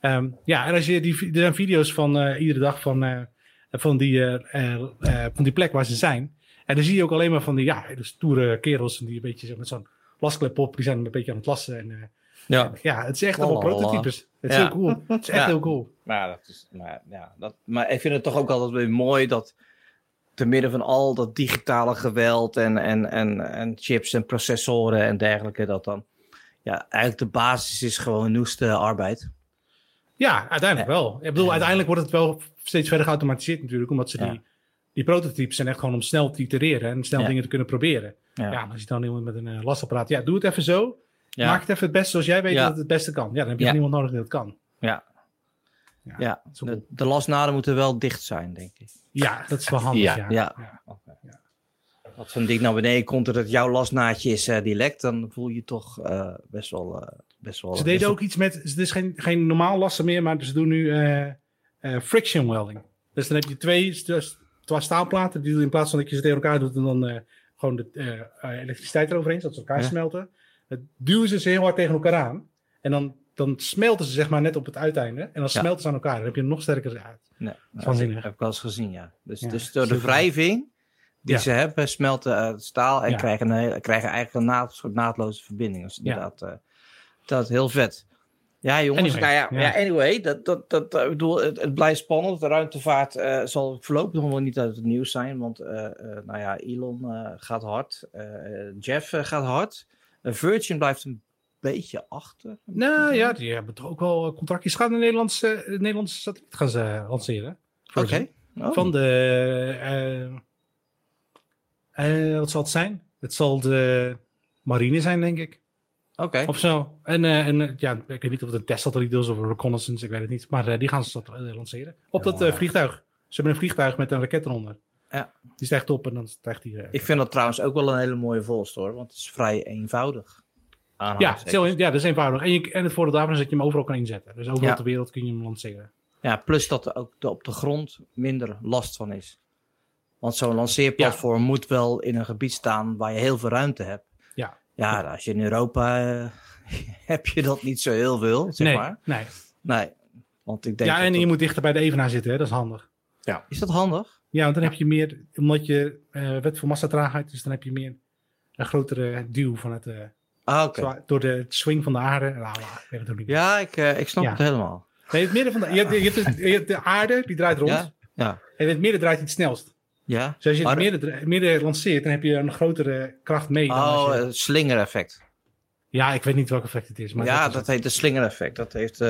Ehm, ja, en als je die, er zijn video's van iedere dag van, van, die, van die plek waar ze zijn. En dan zie je ook alleen maar van die ja, hele stoere kerels die een beetje met zo'n lasklep op, die zijn een beetje aan het lassen. En,
Ja.
ja, het is echt allemaal prototypes. Het is
Ja.
heel cool. Het is echt
Ja.
heel cool.
Maar, dat is, maar, ja, dat, maar ik vind het toch ook altijd weer mooi dat te midden van al dat digitale geweld en, en, en, en chips en processoren en dergelijke, dat dan ja, eigenlijk de basis is gewoon noeste arbeid.
Ja, uiteindelijk wel. Ik bedoel, uiteindelijk wordt het wel steeds verder geautomatiseerd natuurlijk, omdat ze
Ja.
die, die prototypes zijn echt gewoon om snel te itereren en snel
Ja.
dingen te kunnen proberen.
Ja.
Ja, maar als je dan iemand met een eh, lasapparaat, ja, doe het even zo.
Ja.
Maak het even het beste zoals jij weet dat het het beste kan. Ja, dan heb je niemand nodig die dat kan.
Ja.
Ja,
de, de lasnaden moeten wel dicht zijn, denk ik.
ja, dat is wel handig. Ja.
Ja.
Als zo'n ding naar beneden komt dat het jouw lasnaadje is eh, die lekt, dan voel je toch eh, best wel... eh, best wel
Ze deden
wel-
ook iets met, het is geen, geen normaal lassen meer, maar ze doen nu friction welding. Dus dan heb je twee twee staalplaten, die in plaats van dat je ze tegen elkaar doet en dan gewoon de elektriciteit eroverheen, zodat ze elkaar
Ja.
smelten. Dat duwen ze ze heel hard tegen elkaar aan. En dan, dan smelten ze zeg maar net op het uiteinde. En dan
Ja.
smelten ze aan elkaar. Dan heb je een nog sterker uit.
Nee, dat heb ik wel eens gezien, ja. Dus,
Ja,
dus door de wrijving die ze hebben, smelten het staal en krijgen, een krijgen eigenlijk een naad, soort naadloze verbinding. Dus inderdaad, dat is heel vet. Ja, jongens,
Anyway,
nou ja,
ja.
ja, anyway, dat, dat, dat, eh, ik bedoel, het, het blijft spannend. De ruimtevaart eh, zal voorlopig nog wel niet uit het nieuws zijn, want nou ja, Elon gaat hard, Jeff gaat hard, Virgin blijft een beetje achter.
Nou ja, die hebben toch ook wel eh, contractjes. Gaan een Nederlandse, eh, Nederlandse satelliet gaan ze lanceren.
Oké. Oh.
Van de. eh, eh, wat zal het zijn? Het zal de marine zijn, denk ik.
Oké.
Of zo. En, eh, en eh, ja, ik weet niet of het een testsatelliet is of een reconnaissance, ik weet het niet. Maar eh, die gaan ze eh, lanceren. Op dat eh, vliegtuig. Ze hebben een vliegtuig met een raket eronder.
Ja.
Die stijgt op en dan stijgt die. eh,
Ik vind dat trouwens ook wel een hele mooie vondst hoor, want het is vrij eenvoudig.
ja, zo, ja, dat is eenvoudig. En, je, en het voordeel daarvan is dat je hem overal kan inzetten. Dus overal
Ja.
ter wereld kun je hem lanceren.
Ja, plus dat er ook de- op de grond minder last van is. Want zo'n lanceerplatform moet wel in een gebied staan waar je heel veel ruimte hebt.
Ja.
Ja, als je in Europa eh, heb je dat niet zo heel veel, zeg
nee,
maar.
nee.
Nee, want ik denk
Ja, en
dat-
je moet dichter bij de evenaar zitten, hè? dat is handig.
Is dat handig?
Ja, want dan heb je meer, omdat je eh wet voor massatraagheid, dus dan heb je meer een grotere duw van het,
Ah, oké.
zwaar- door de swing van de aarde. Nou, nou, ik het.
Ja, ik, eh, ik snap
Ja.
het helemaal.
Nee, het midden van de, je, hebt, je, hebt de, je hebt de aarde, die draait rond.
Ja? Ja.
En het midden draait het snelst.
Ja?
Dus als je het midden, lanceert, dan heb je een grotere kracht mee. dan
Oh,
je-
het slingereffect.
ja, ik weet niet welk effect het is. Maar
ja, dat
het.
heet de slingereffect. Dat heeft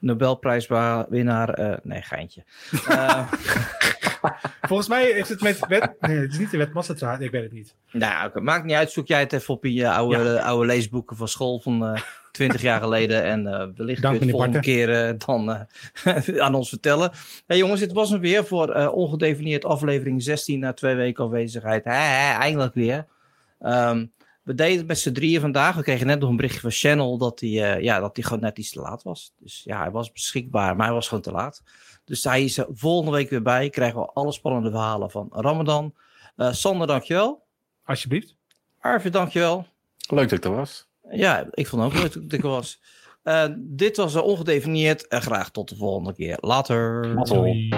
Nobelprijswinnaar... nee, geintje. Eh,
Volgens mij heeft het met wet... Nee, het is niet de wet Massatraat. Ik weet het niet.
nou, maakt niet uit. Zoek jij het even op in je oude, oude leesboeken van school van eh 20 jaar geleden. En eh wellicht
Dank,
kun je het volgende keer eh, dan eh, aan ons vertellen. Hey, jongens, dit was hem weer voor eh, ongedefinieerd aflevering 16 na twee weken afwezigheid. Hè, hè, eindelijk weer. Ehm, we deden het met z'n drieën vandaag. We kregen net nog een berichtje van Channel dat hij, eh, ja, dat hij gewoon net iets te laat was. Dus ja, hij was beschikbaar, maar hij was gewoon te laat. Dus hij is er volgende week weer bij. Krijgen we alle spannende verhalen van Ramadan. Eh Sander, dankjewel.
Alsjeblieft.
Arvid, dankjewel.
Leuk dat ik er was.
Ja, ik vond het ook leuk dat ik er was. Eh, dit was eh, ongedefinieerd. En graag tot de volgende keer. Later.
Doei.